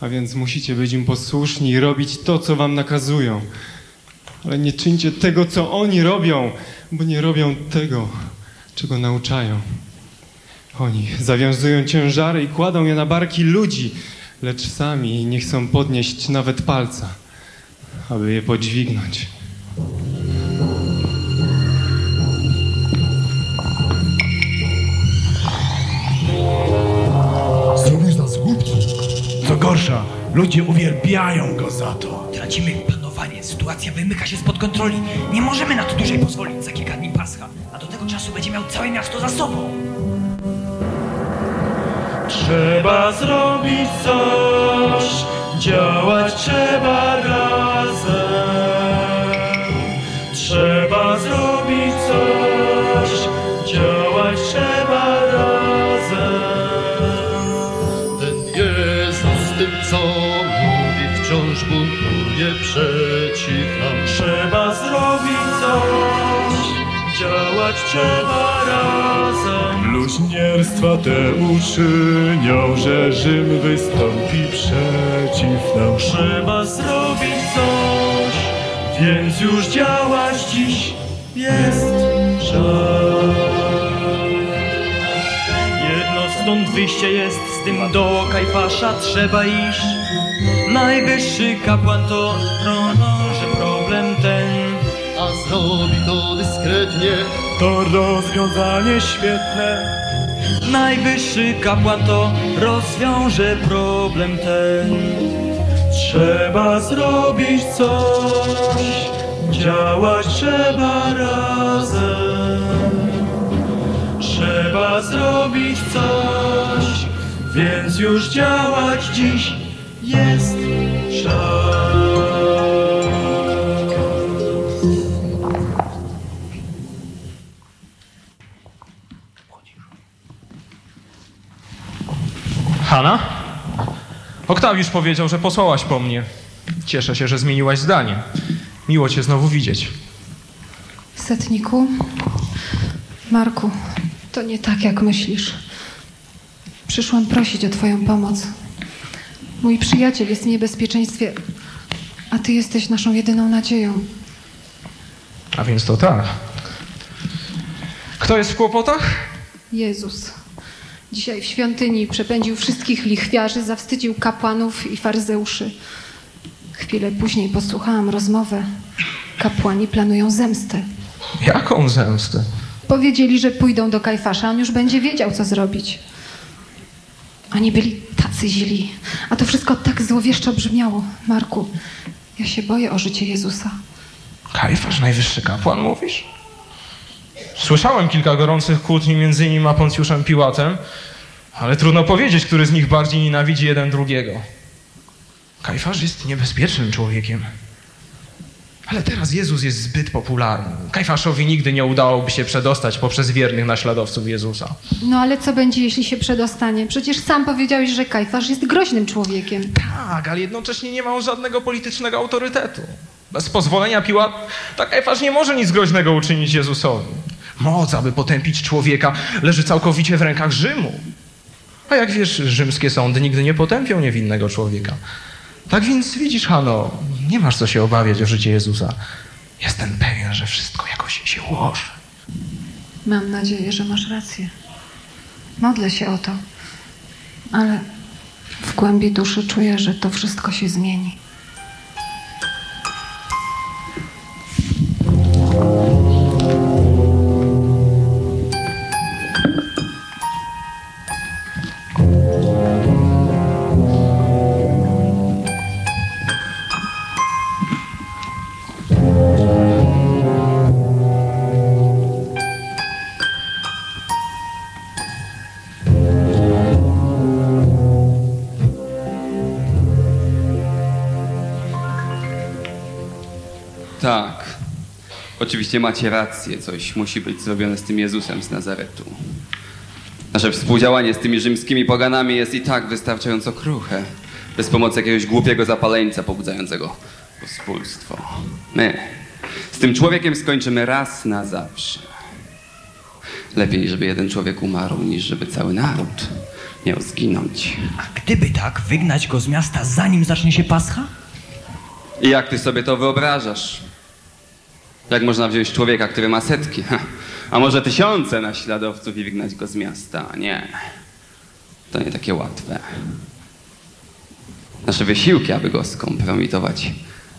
Speaker 9: a więc musicie być im posłuszni i robić to, co wam nakazują. Ale nie czyńcie tego, co oni robią, bo nie robią tego, czego nauczają. Oni zawiązują ciężary i kładą je na barki ludzi, lecz sami nie chcą podnieść nawet palca, aby je podźwignąć.
Speaker 5: Gorsza, ludzie uwielbiają go za to.
Speaker 11: Tracimy panowanie, sytuacja wymyka się spod kontroli. Nie możemy na to dłużej pozwolić za kilka dni Pascha, a do tego czasu będzie miał całe miasto za sobą.
Speaker 13: Trzeba zrobić coś, działać trzeba razem. Trzeba razem. Bluźnierstwa te uczynią, że Rzym wystąpi przeciw nam. Trzeba zrobić coś, więc już działać dziś jest czas.
Speaker 11: Jedno stąd wyjście jest, z tym do Kajfasza trzeba iść. Najwyższy kapłan to.
Speaker 12: A zrobi to dyskretnie.
Speaker 13: To rozwiązanie świetne.
Speaker 11: Najwyższy kapłan to rozwiąże problem ten.
Speaker 13: Trzeba zrobić coś, działać trzeba razem. Trzeba zrobić coś, więc już działać dziś jest czas.
Speaker 6: Hanna? Oktawiusz powiedział, że posłałaś po mnie. Cieszę się, że zmieniłaś zdanie. Miło cię znowu widzieć.
Speaker 7: Setniku, Marku, to nie tak, jak myślisz. Przyszłam prosić o Twoją pomoc. Mój przyjaciel jest w niebezpieczeństwie. A ty jesteś naszą jedyną nadzieją.
Speaker 6: A więc to tak. Kto jest w kłopotach?
Speaker 7: Jezus. Dzisiaj w świątyni przepędził wszystkich lichwiarzy, zawstydził kapłanów i faryzeuszy. Chwilę później posłuchałam rozmowę. Kapłani planują zemstę.
Speaker 6: Jaką zemstę?
Speaker 7: Powiedzieli, że pójdą do Kajfasza, on już będzie wiedział, co zrobić. Oni byli tacy źli. A to wszystko tak złowieszczo brzmiało. Marku, ja się boję o życie Jezusa.
Speaker 6: Kajfasz, najwyższy kapłan, mówisz? Słyszałem kilka gorących kłótni między nim a Poncjuszem Piłatem, ale trudno powiedzieć, który z nich bardziej nienawidzi jeden drugiego. Kajfasz jest niebezpiecznym człowiekiem. Ale teraz Jezus jest zbyt popularny. Kajfaszowi nigdy nie udałoby się przedostać poprzez wiernych naśladowców Jezusa.
Speaker 7: No ale co będzie, jeśli się przedostanie? Przecież sam powiedziałeś, że Kajfasz jest groźnym człowiekiem.
Speaker 6: Tak, ale jednocześnie nie ma on żadnego politycznego autorytetu. Bez pozwolenia Piłat, tak Kajfasz nie może nic groźnego uczynić Jezusowi. Moc, aby potępić człowieka, leży całkowicie w rękach Rzymu. A jak wiesz, rzymskie sądy nigdy nie potępią niewinnego człowieka. Tak więc widzisz, Hano, nie masz co się obawiać o życie Jezusa. Jestem pewien, że wszystko jakoś się ułoży.
Speaker 7: Mam nadzieję, że masz rację. Modlę się o to. Ale w głębi duszy czuję, że to wszystko się zmieni.
Speaker 14: Oczywiście macie rację, coś musi być zrobione z tym Jezusem z Nazaretu. Nasze współdziałanie z tymi rzymskimi poganami jest i tak wystarczająco kruche, bez pomocy jakiegoś głupiego zapaleńca pobudzającego pospólstwo. My z tym człowiekiem skończymy raz na zawsze. Lepiej, żeby jeden człowiek umarł, niż żeby cały naród miał zginąć.
Speaker 11: Gdyby tak, wygnać go z miasta zanim zacznie się Pascha?
Speaker 14: I jak ty sobie to wyobrażasz? Jak można wziąć człowieka, który ma setki, a może tysiące naśladowców i wygnać go z miasta? Nie. To nie takie łatwe. Nasze wysiłki, aby go skompromitować,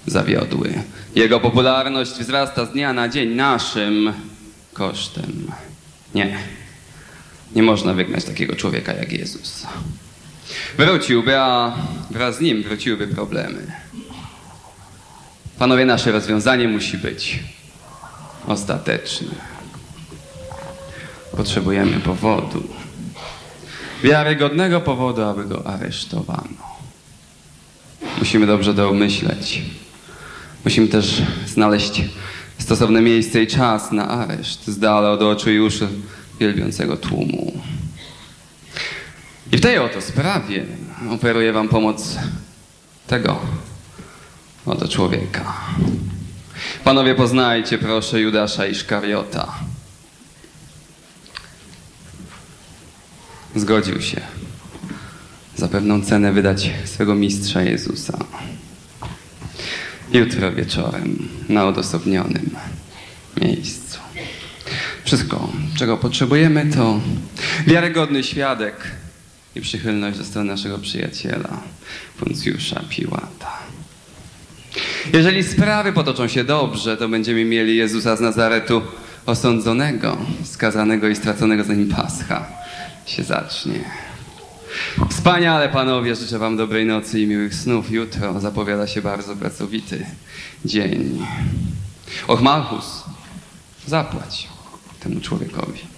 Speaker 14: zawiodły. Jego popularność wzrasta z dnia na dzień naszym kosztem. Nie. Nie można wygnać takiego człowieka jak Jezus. Wróciłby, a wraz z nim wróciłyby problemy. Panowie, nasze rozwiązanie musi być ostateczne. Potrzebujemy powodu. Wiarygodnego powodu, aby go aresztowano. Musimy dobrze domyśleć. Musimy też znaleźć stosowne miejsce i czas na areszt, z dala od oczu i uszu wielbiącego tłumu. I w tej oto sprawie oferuję wam pomoc tego oto człowieka. Panowie, poznajcie proszę Judasza Iszkariota. Zgodził się za pewną cenę wydać swego mistrza Jezusa. Jutro wieczorem na odosobnionym miejscu. Wszystko, czego potrzebujemy, to wiarygodny świadek i przychylność ze strony naszego przyjaciela, Poncjusza Piłata. Jeżeli sprawy potoczą się dobrze, to będziemy mieli Jezusa z Nazaretu osądzonego, skazanego i straconego zanim Pascha się zacznie. Wspaniale, panowie, życzę wam dobrej nocy i miłych snów. Jutro zapowiada się bardzo pracowity dzień. Och, Malchus, zapłać temu człowiekowi.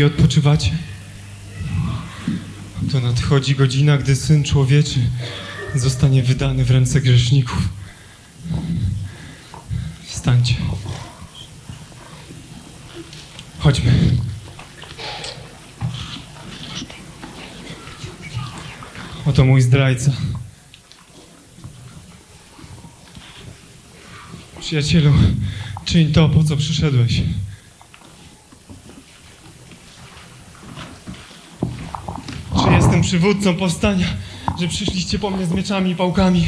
Speaker 9: I odpoczywacie? To nadchodzi godzina, gdy Syn Człowieczy zostanie wydany w ręce grzeszników. Wstańcie. Chodźmy. Oto mój zdrajca. Przyjacielu, czyń to, po co przyszedłeś. Czy jestem przywódcą powstania, że przyszliście po mnie z mieczami i pałkami?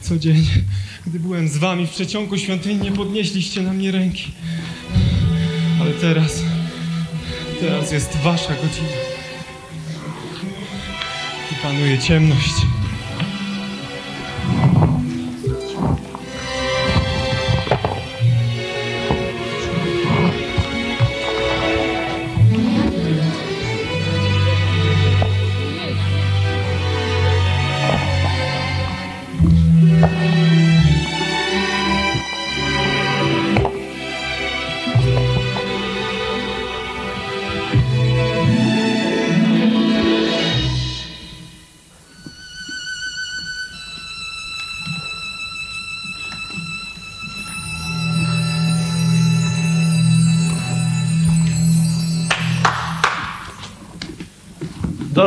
Speaker 9: Co dzień, gdy byłem z wami w przeciągu świątyni, nie podnieśliście na mnie ręki. Ale teraz, teraz jest wasza godzina. I panuje ciemność.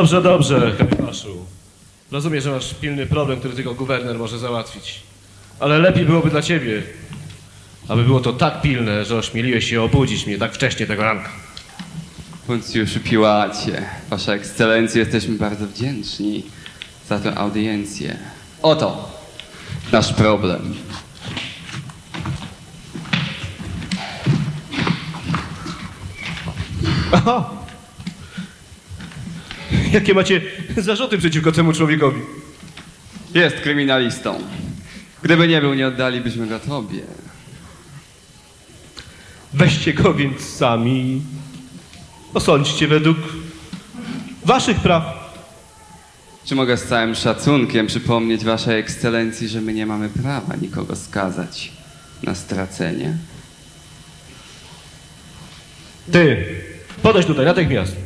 Speaker 15: Dobrze, dobrze, kapitoszu. Rozumiem, że masz pilny problem, który tylko guwerner może załatwić. Ale lepiej byłoby dla ciebie, aby było to tak pilne, że ośmieliłeś się obudzić mnie tak wcześnie tego ranka.
Speaker 14: Poncjuszu Piłacie, Wasza Ekscelencjo, jesteśmy bardzo wdzięczni za tę audiencję. Oto nasz problem.
Speaker 15: Aha! Jakie macie zarzuty przeciwko temu człowiekowi?
Speaker 14: Jest kryminalistą. Gdyby nie był, nie oddalibyśmy go tobie.
Speaker 15: Weźcie go więc sami osądźcie według waszych praw.
Speaker 14: Czy mogę z całym szacunkiem przypomnieć Waszej Ekscelencji, że my nie mamy prawa nikogo skazać na stracenie?
Speaker 15: Ty, podejdź tutaj, natychmiast.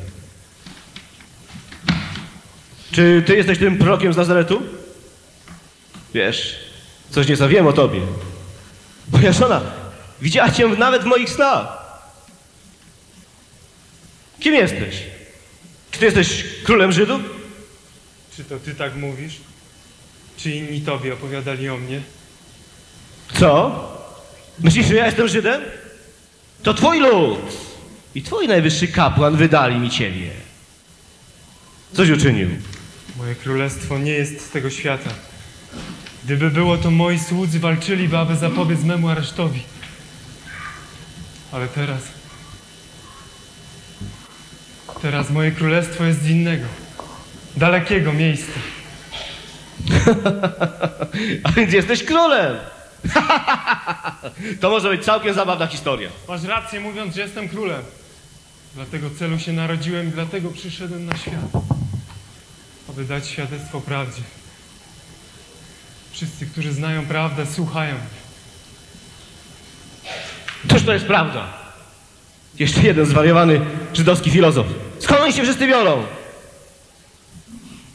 Speaker 15: Czy ty jesteś tym prorokiem z Nazaretu? Wiesz, coś nieco wiem o tobie. Moja żona widziała cię nawet w moich snach. Kim jesteś? Czy ty jesteś królem Żydów?
Speaker 9: Czy to ty tak mówisz? Czy inni tobie opowiadali o mnie?
Speaker 15: Co? Myślisz, że ja jestem Żydem? To twój lud. i twój najwyższy kapłan wydali mi ciebie. Coś uczynił.
Speaker 9: Moje królestwo nie jest z tego świata. Gdyby było, to moi słudzy walczyliby, aby zapobiec memu aresztowi. Ale teraz... Teraz moje królestwo jest z innego, dalekiego miejsca.
Speaker 15: A więc jesteś królem. to może być całkiem zabawna historia.
Speaker 9: Masz rację mówiąc, że jestem królem. Dlatego celu się narodziłem i dlatego przyszedłem na świat. Aby dać świadectwo prawdzie. Wszyscy, którzy znają prawdę, słuchają.
Speaker 15: Toż to jest prawda. Jeszcze jeden zwariowany żydowski filozof. Skąd oni się wszyscy biorą?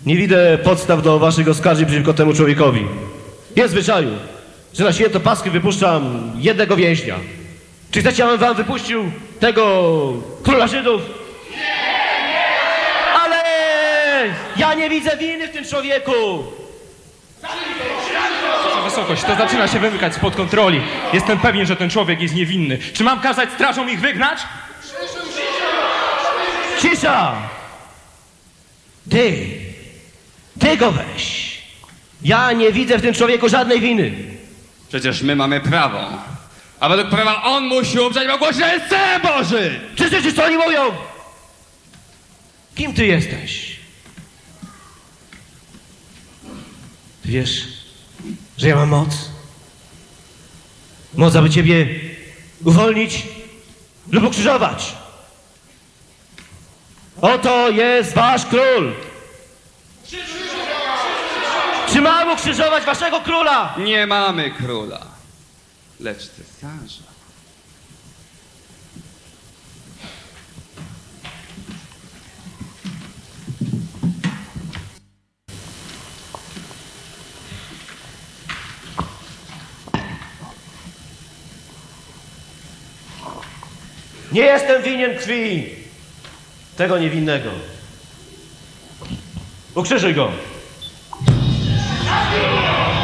Speaker 15: Nie widzę podstaw do waszych oskarżeń przeciwko temu człowiekowi. Jest zwyczaju, że na święto Paschy wypuszczam jednego więźnia. Czy chcecie, abym wam wypuścił tego króla Żydów? Ale ja nie widzę winy w tym człowieku.
Speaker 6: Wasza wysokość, to zaczyna się wymykać spod kontroli. Jestem pewien, że ten człowiek jest niewinny. Czy mam kazać strażom ich wygnać?
Speaker 15: Cisza! Ty! Ty go weź! Ja nie widzę w tym człowieku żadnej winy.
Speaker 14: Przecież my mamy prawo. A według prawa on musi umrzeć, bo że jest Synem Boży!
Speaker 15: Czy słyszysz, co oni mówią? Kim ty jesteś? Wiesz, że ja mam moc? Moc, aby ciebie uwolnić lub ukrzyżować. Oto jest wasz król. Czy mam ukrzyżować waszego króla?
Speaker 14: Nie mamy króla, lecz cesarza.
Speaker 15: Nie jestem winien krwi tego niewinnego. Ukrzyżuj go.
Speaker 16: Tu,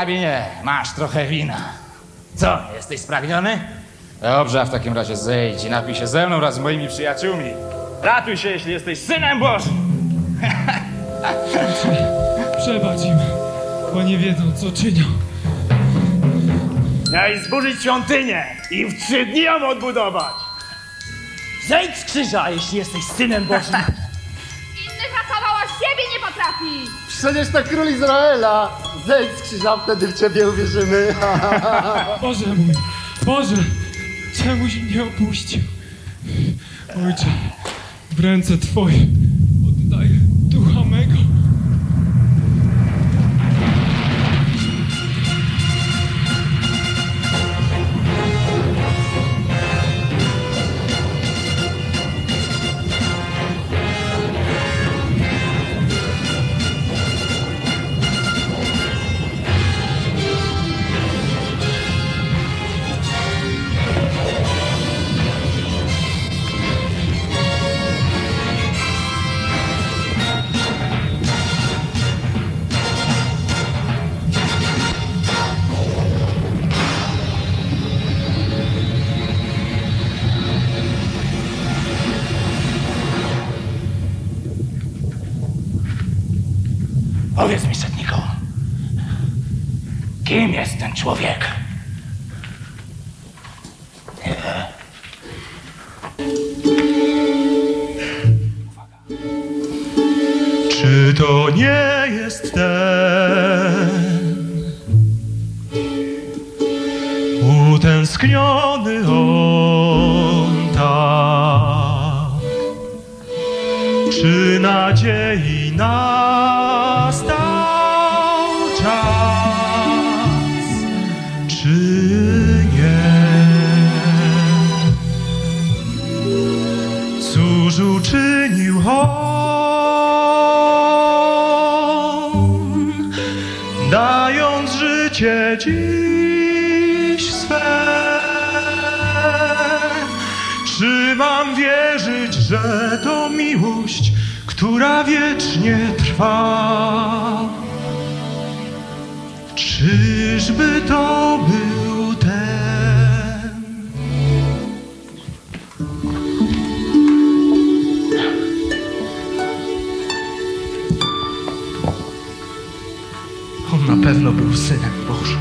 Speaker 16: rabinie, masz trochę wina. Co, jesteś spragniony? Dobrze, a w takim razie zejdź i napij się ze mną wraz z moimi przyjaciółmi. Ratuj się, jeśli jesteś Synem Bożym!
Speaker 9: Przebacz im, bo nie wiedzą, co czynią.
Speaker 16: Miałeś zburzyć świątynię i w trzy dni ją odbudować! Zejdź z krzyża, jeśli jesteś Synem Bożym!
Speaker 17: Innych ratowałaś siebie nie potrafi!
Speaker 12: Przecież to król Izraela! Zejdź z krzyża, wtedy w ciebie uwierzymy.
Speaker 9: Boże mój, Boże, czemuś mnie opuścił? Ojcze, w ręce Twoje
Speaker 6: kim
Speaker 18: Czyżby to był ten?
Speaker 19: On na pewno był synem Bożym.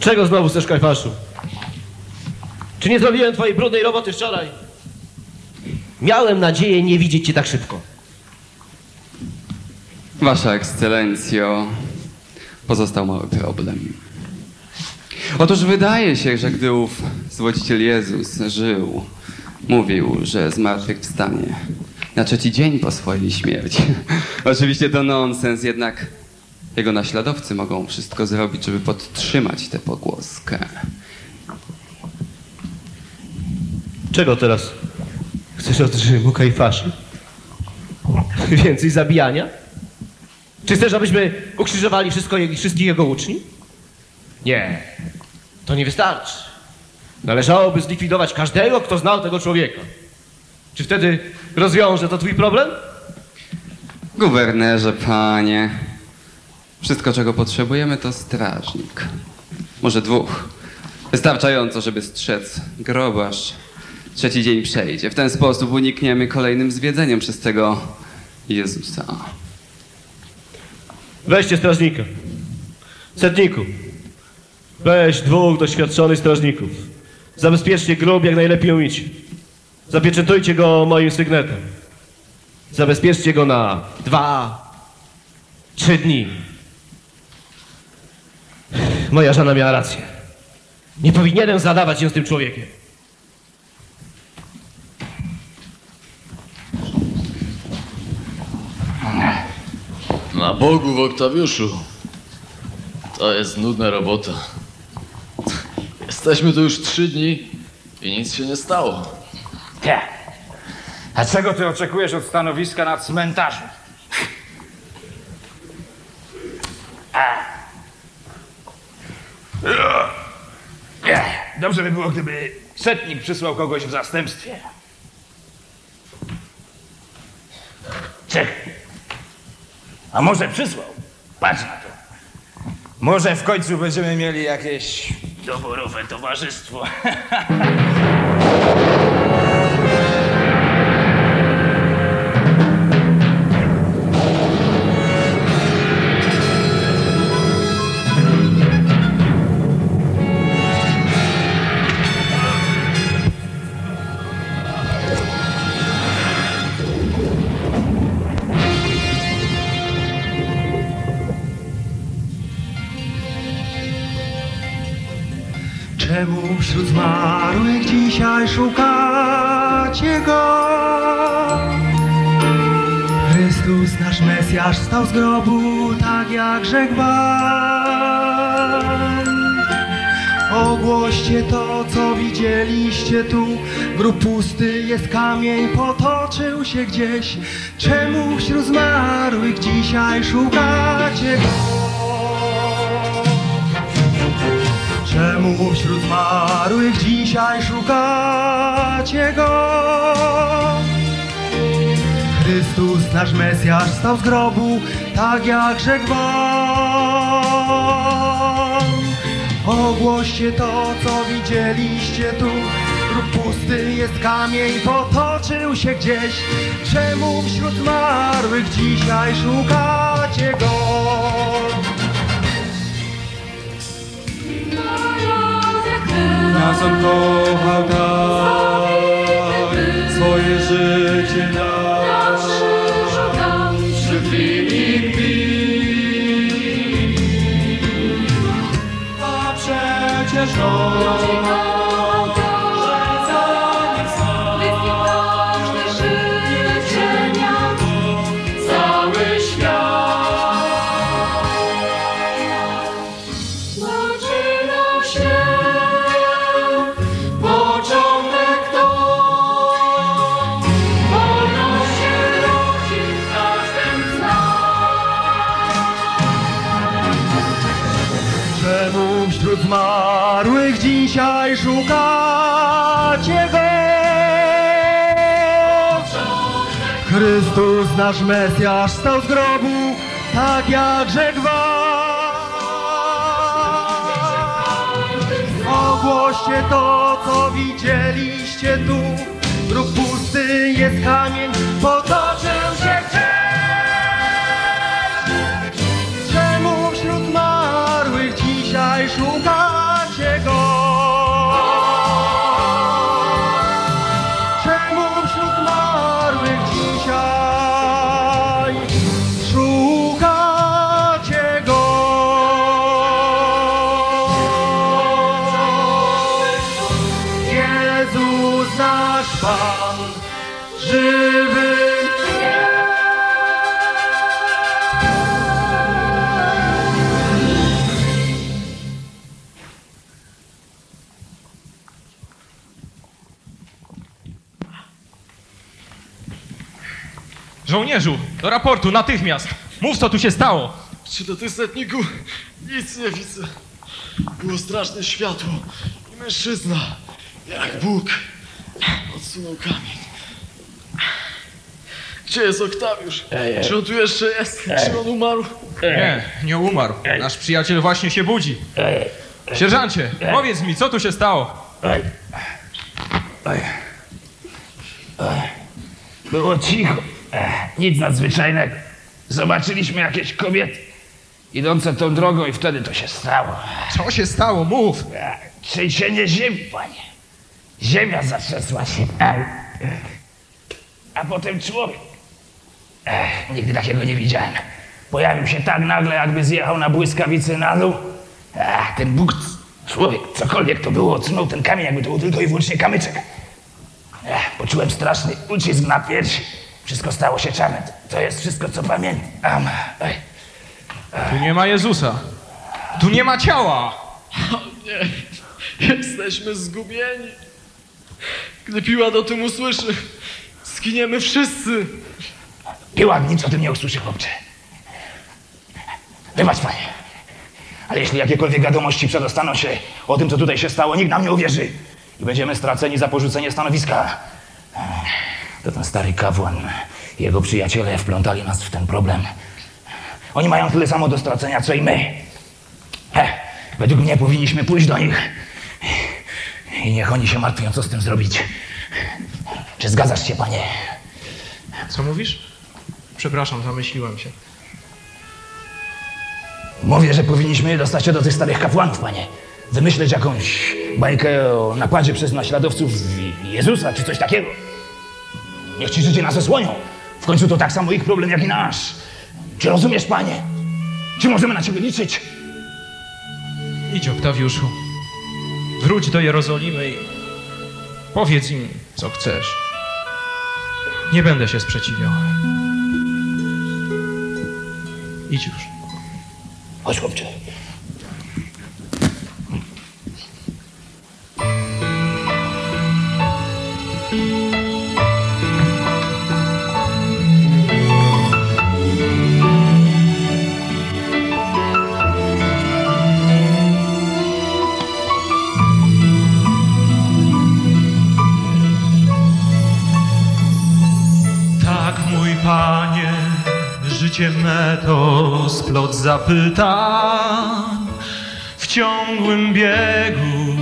Speaker 15: Czego znowu chcesz, Kajfaszu? Czy nie zrobiłem twojej brudnej roboty wczoraj? Miałem nadzieję nie widzieć cię tak szybko.
Speaker 14: Wasza ekscelencjo, pozostał mały problem. Otóż wydaje się, że gdy ów zwodziciel Jezus żył, mówił, że zmartwychwstanie na trzeci dzień po swojej śmierci. Oczywiście to nonsens, jednak jego naśladowcy mogą wszystko zrobić, żeby podtrzymać tę pogłoskę.
Speaker 15: Czego teraz? Chcesz od Rzymu, Kajfaszy? Więcej zabijania? Czy chcesz, abyśmy ukrzyżowali wszystko, wszystkich jego uczniów? Nie, to nie wystarczy. Należałoby zlikwidować każdego, kto znał tego człowieka. Czy wtedy rozwiąże to twój problem?
Speaker 14: Guwernerze, panie, wszystko czego potrzebujemy to strażnik. Może dwóch. Wystarczająco, żeby strzec grobarz. Trzeci dzień przejdzie. W ten sposób unikniemy kolejnym zwiedzeniem przez tego Jezusa.
Speaker 15: Weźcie strażnika. Setniku, weź dwóch doświadczonych strażników. Zabezpieczcie grób jak najlepiej umicie. Zapieczętujcie go moim sygnetem. Zabezpieczcie go na dwa, trzy dni. Moja żona miała rację. Nie powinienem zadawać się z tym człowiekiem.
Speaker 20: Na Bogu w Oktawiuszu. To jest nudna robota. Jesteśmy tu już trzy dni i nic się nie stało.
Speaker 5: Nie. A czego ty oczekujesz od stanowiska na cmentarzu? Dobrze by było, gdyby setnik przysłał kogoś w zastępstwie. Czekaj. A może przysłał? Patrz na to. Może w końcu będziemy mieli jakieś doborowe towarzystwo.
Speaker 18: Czemu wśród zmarłych dzisiaj szukacie go? Chrystus, nasz Mesjasz, stał z grobu, tak jak rzekł wam. Ogłoście to, co widzieliście tu, grób pusty jest kamień, potoczył się gdzieś. Czemu wśród zmarłych dzisiaj szukacie go? Czemu wśród zmarłych dzisiaj szukacie go? Chrystus, nasz Mesjasz, stał z grobu, tak jak rzekł wam. Ogłoście to, co widzieliście tu, grób pusty jest kamień, potoczył się gdzieś. Czemu wśród zmarłych dzisiaj szukacie go?
Speaker 9: Nas on
Speaker 18: nasz Mesjasz stał z grobu, tak jak rzekł. Ogłoście to, co widzieliście tu, grób pusty jest kamień, potoczył się
Speaker 6: do raportu, natychmiast! Mów, co tu się stało!
Speaker 20: Czy do tych setniku? Nic nie widzę. Było straszne światło i mężczyzna, jak Bóg, odsunął kamień. Gdzie jest Oktawiusz? Czy on tu jeszcze jest? Czy on umarł?
Speaker 6: Nie, nie umarł. Nasz przyjaciel właśnie się budzi. Sierżancie, powiedz mi, co tu się stało?
Speaker 5: Było cicho. Ech, nic nadzwyczajnego. Zobaczyliśmy jakieś kobiety idące tą drogą i wtedy to się stało.
Speaker 6: Co się stało? Mów.
Speaker 5: Trzęsienie ziemi, panie. Ziemia zatrzęsła się. Ech. A potem człowiek. Ech, nigdy takiego nie widziałem. Pojawił się tak nagle, jakby zjechał na błyskawicy na dół. Ten Bóg, człowiek, cokolwiek to było, odsunął ten kamień, jakby to był tylko i wyłącznie kamyczek. Ech, poczułem straszny ucisk na piersi. Wszystko stało się czarne. To jest wszystko, co pamiętam. Ej.
Speaker 6: Tu nie ma Jezusa. Tu nie ma ciała.
Speaker 20: O nie, jesteśmy zgubieni. Gdy Piłat o tym usłyszy, zginiemy wszyscy.
Speaker 5: Piłat nic o tym nie usłyszy, chłopcze. Wybacz, panie. Ale jeśli jakiekolwiek wiadomości przedostaną się o tym, co tutaj się stało, nikt nam nie uwierzy. I będziemy straceni za porzucenie stanowiska. To ten stary kapłan jego przyjaciele wplątali nas w ten problem. Oni mają tyle samo do stracenia, co i my. He, według mnie powinniśmy pójść do nich. I niech oni się martwią, co z tym zrobić. Czy zgadzasz się, panie?
Speaker 6: Co mówisz? Przepraszam, zamyśliłem się.
Speaker 5: Mówię, że powinniśmy dostać się do tych starych kapłanów, panie. Wymyśleć jakąś bajkę o napładzie przez naśladowców Jezusa, czy coś takiego. Niech ci życie nas osłonią. W końcu to tak samo ich problem, jak i nasz. Czy rozumiesz, panie? Czy możemy na ciebie liczyć?
Speaker 6: Idź, Oktawiuszu. Wróć do Jerozolimy i powiedz im, co chcesz. Nie będę się sprzeciwiał. Idź już.
Speaker 5: Chodź, chłopcze.
Speaker 13: Życie me to splot zapytań. W ciągłym biegu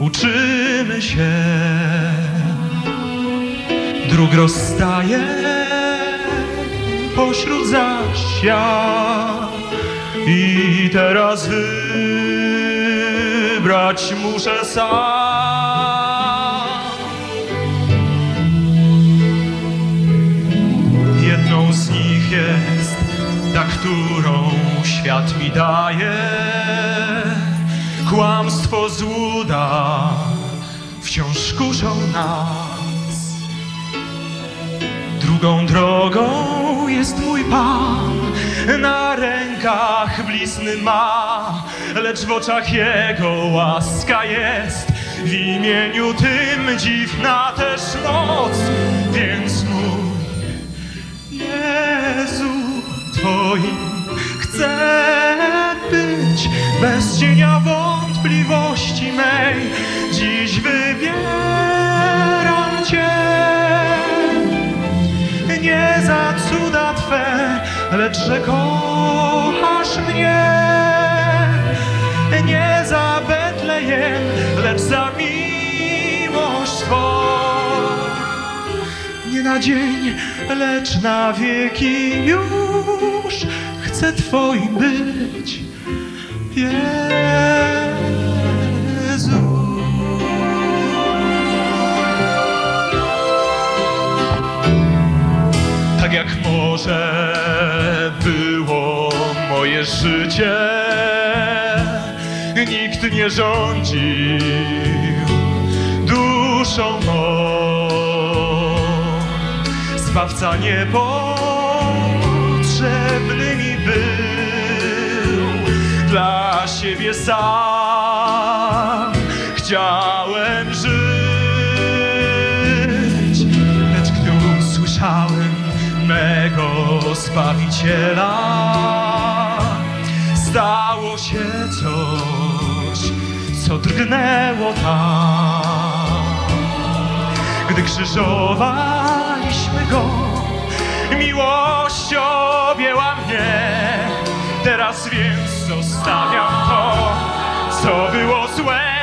Speaker 13: uczymy się
Speaker 6: dróg rozstaje pośród zaścia i teraz wybrać muszę sam. Jest ta, którą świat mi daje. Kłamstwo złuda wciąż kuszą nas. Drugą drogą jest mój Pan, na rękach blizny ma, lecz w oczach Jego łaska jest. W imieniu tym dziwna też moc, więc Twoim chcę być bez cienia wątpliwości mej. Dziś wybieram Cię nie za cuda Twe, lecz że kochasz mnie. Nie za Betlejem, lecz za Nie na dzień, lecz na wieki już chcę Twoim być. Jezu. Tak jak może było moje życie, nikt nie rządził duszą mą. Zbawca niepotrzebny mi był dla siebie sam. Chciałem żyć, lecz gdy usłyszałem mego Zbawiciela, stało się coś, co drgnęło tam. Gdy krzyżowaliśmy go, miłość objęła mnie. Teraz więc zostawiam to, co było złe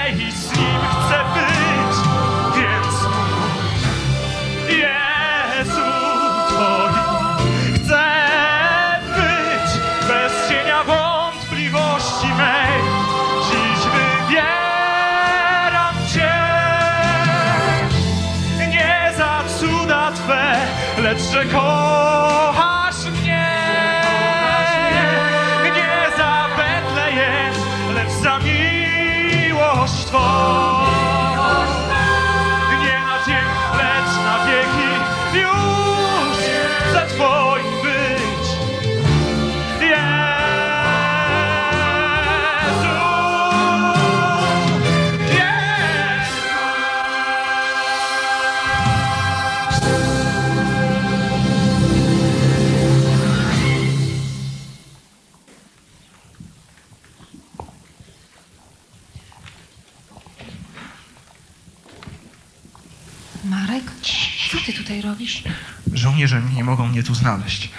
Speaker 21: Żołnierze nie mogą mnie tu znaleźć.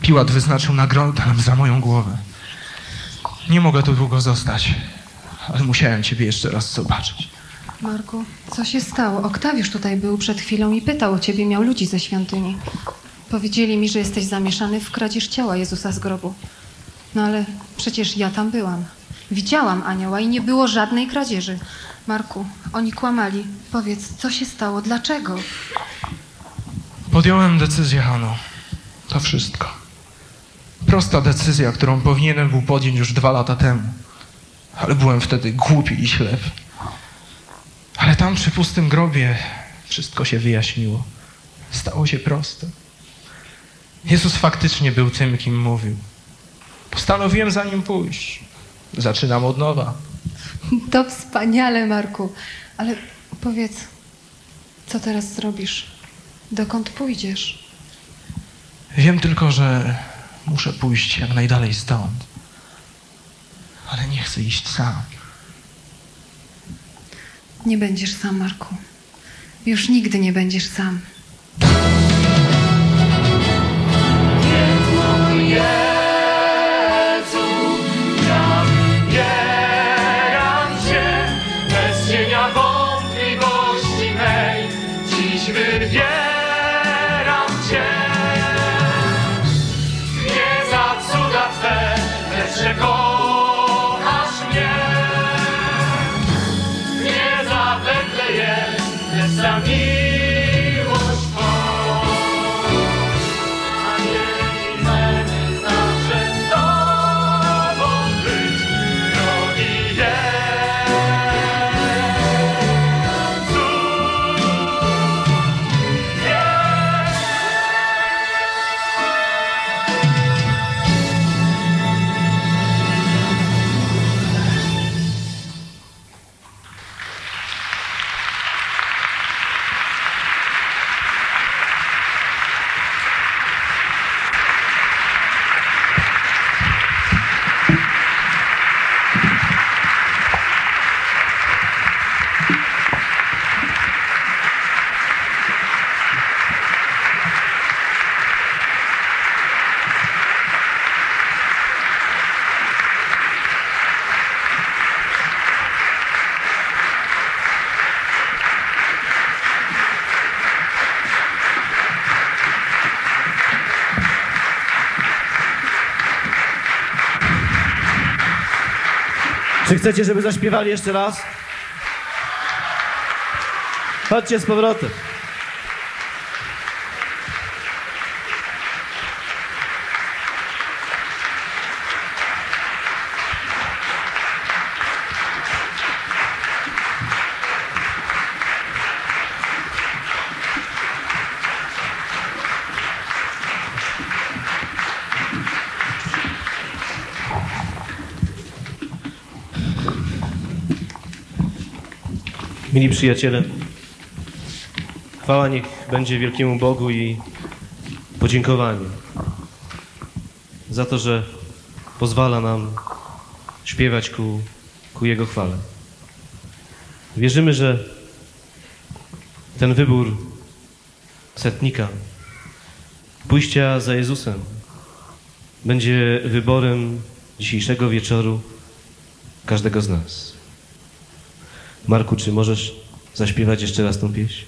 Speaker 21: Piłat wyznaczył nagrodę za moją głowę. Nie mogę tu długo zostać, ale musiałem ciebie jeszcze raz zobaczyć.
Speaker 7: Marku, co się stało? Oktawiusz tutaj był przed chwilą i pytał o ciebie, miał ludzi ze świątyni. Powiedzieli mi, że jesteś zamieszany w kradzież ciała Jezusa z grobu. No ale przecież ja tam byłam. Widziałam anioła i nie było żadnej kradzieży. Marku, oni kłamali. Powiedz, co się stało? Dlaczego?
Speaker 21: Podjąłem decyzję, Hano. To wszystko. Prosta decyzja, którą powinienem był podjąć już dwa lata temu. Ale byłem wtedy głupi i ślepy. Ale tam przy pustym grobie wszystko się wyjaśniło. Stało się proste. Jezus faktycznie był tym, kim mówił. Postanowiłem za nim pójść. Zaczynam od nowa.
Speaker 7: To wspaniale, Marku. Ale powiedz, co teraz zrobisz? Dokąd pójdziesz?
Speaker 21: Wiem tylko, że muszę pójść jak najdalej stąd. Ale nie chcę iść sam.
Speaker 7: Nie będziesz sam, Marku. Już nigdy nie będziesz sam.
Speaker 22: Mój
Speaker 23: chcecie, żeby zaśpiewali jeszcze raz? Chodźcie z powrotem.
Speaker 15: Mili przyjaciele, chwała niech będzie wielkiemu Bogu i podziękowanie za to, że pozwala nam śpiewać ku, ku Jego chwale. Wierzymy, że ten wybór setnika, pójścia za Jezusem, będzie wyborem dzisiejszego wieczoru każdego z nas. Marku, czy możesz zaśpiewać jeszcze raz tą pieśń?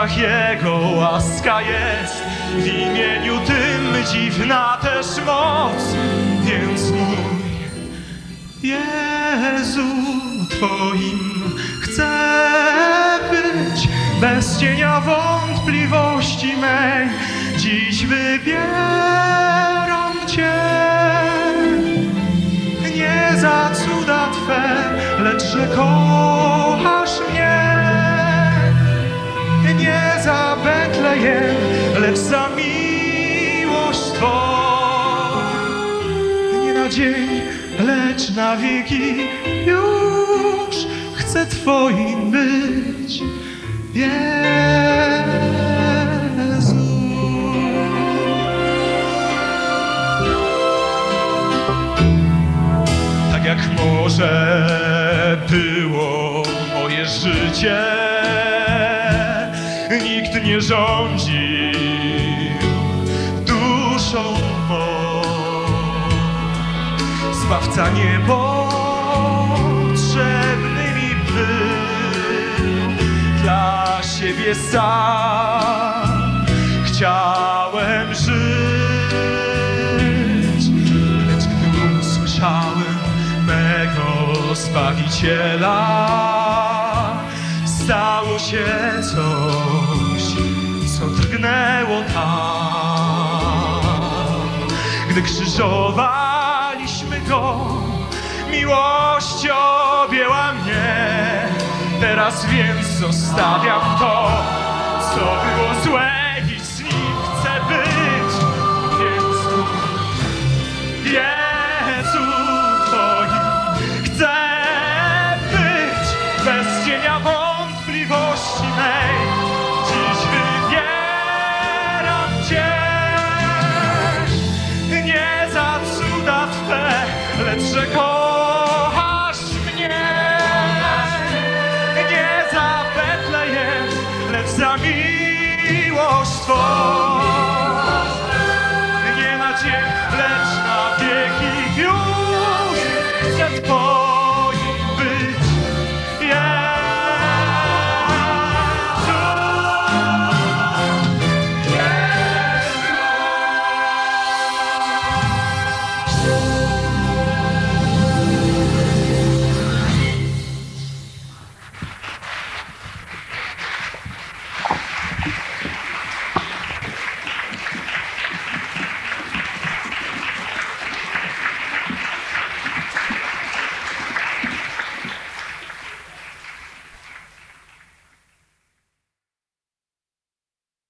Speaker 6: Oczach Jego łaska jest. W imieniu tym dziwna też moc, więc mój Jezu, Twoim chcę być bez cienia wątpliwości mej. Dziś wybieram Cię. Nie za cuda Twe, lecz że lecz za miłość Twą. Nie na dzień, lecz na wieki już chcę Twoim być. Jezu. Tak jak może było moje życie, nikt nie rządzi Zbawca niepotrzebny mi był dla siebie sam. Chciałem żyć, lecz gdy usłyszałem mego Zbawiciela, stało się coś, co drgnęło tam. Gdy krzyżowaliśmy go, miłość objęła mnie. Teraz więc zostawiam to, co było złe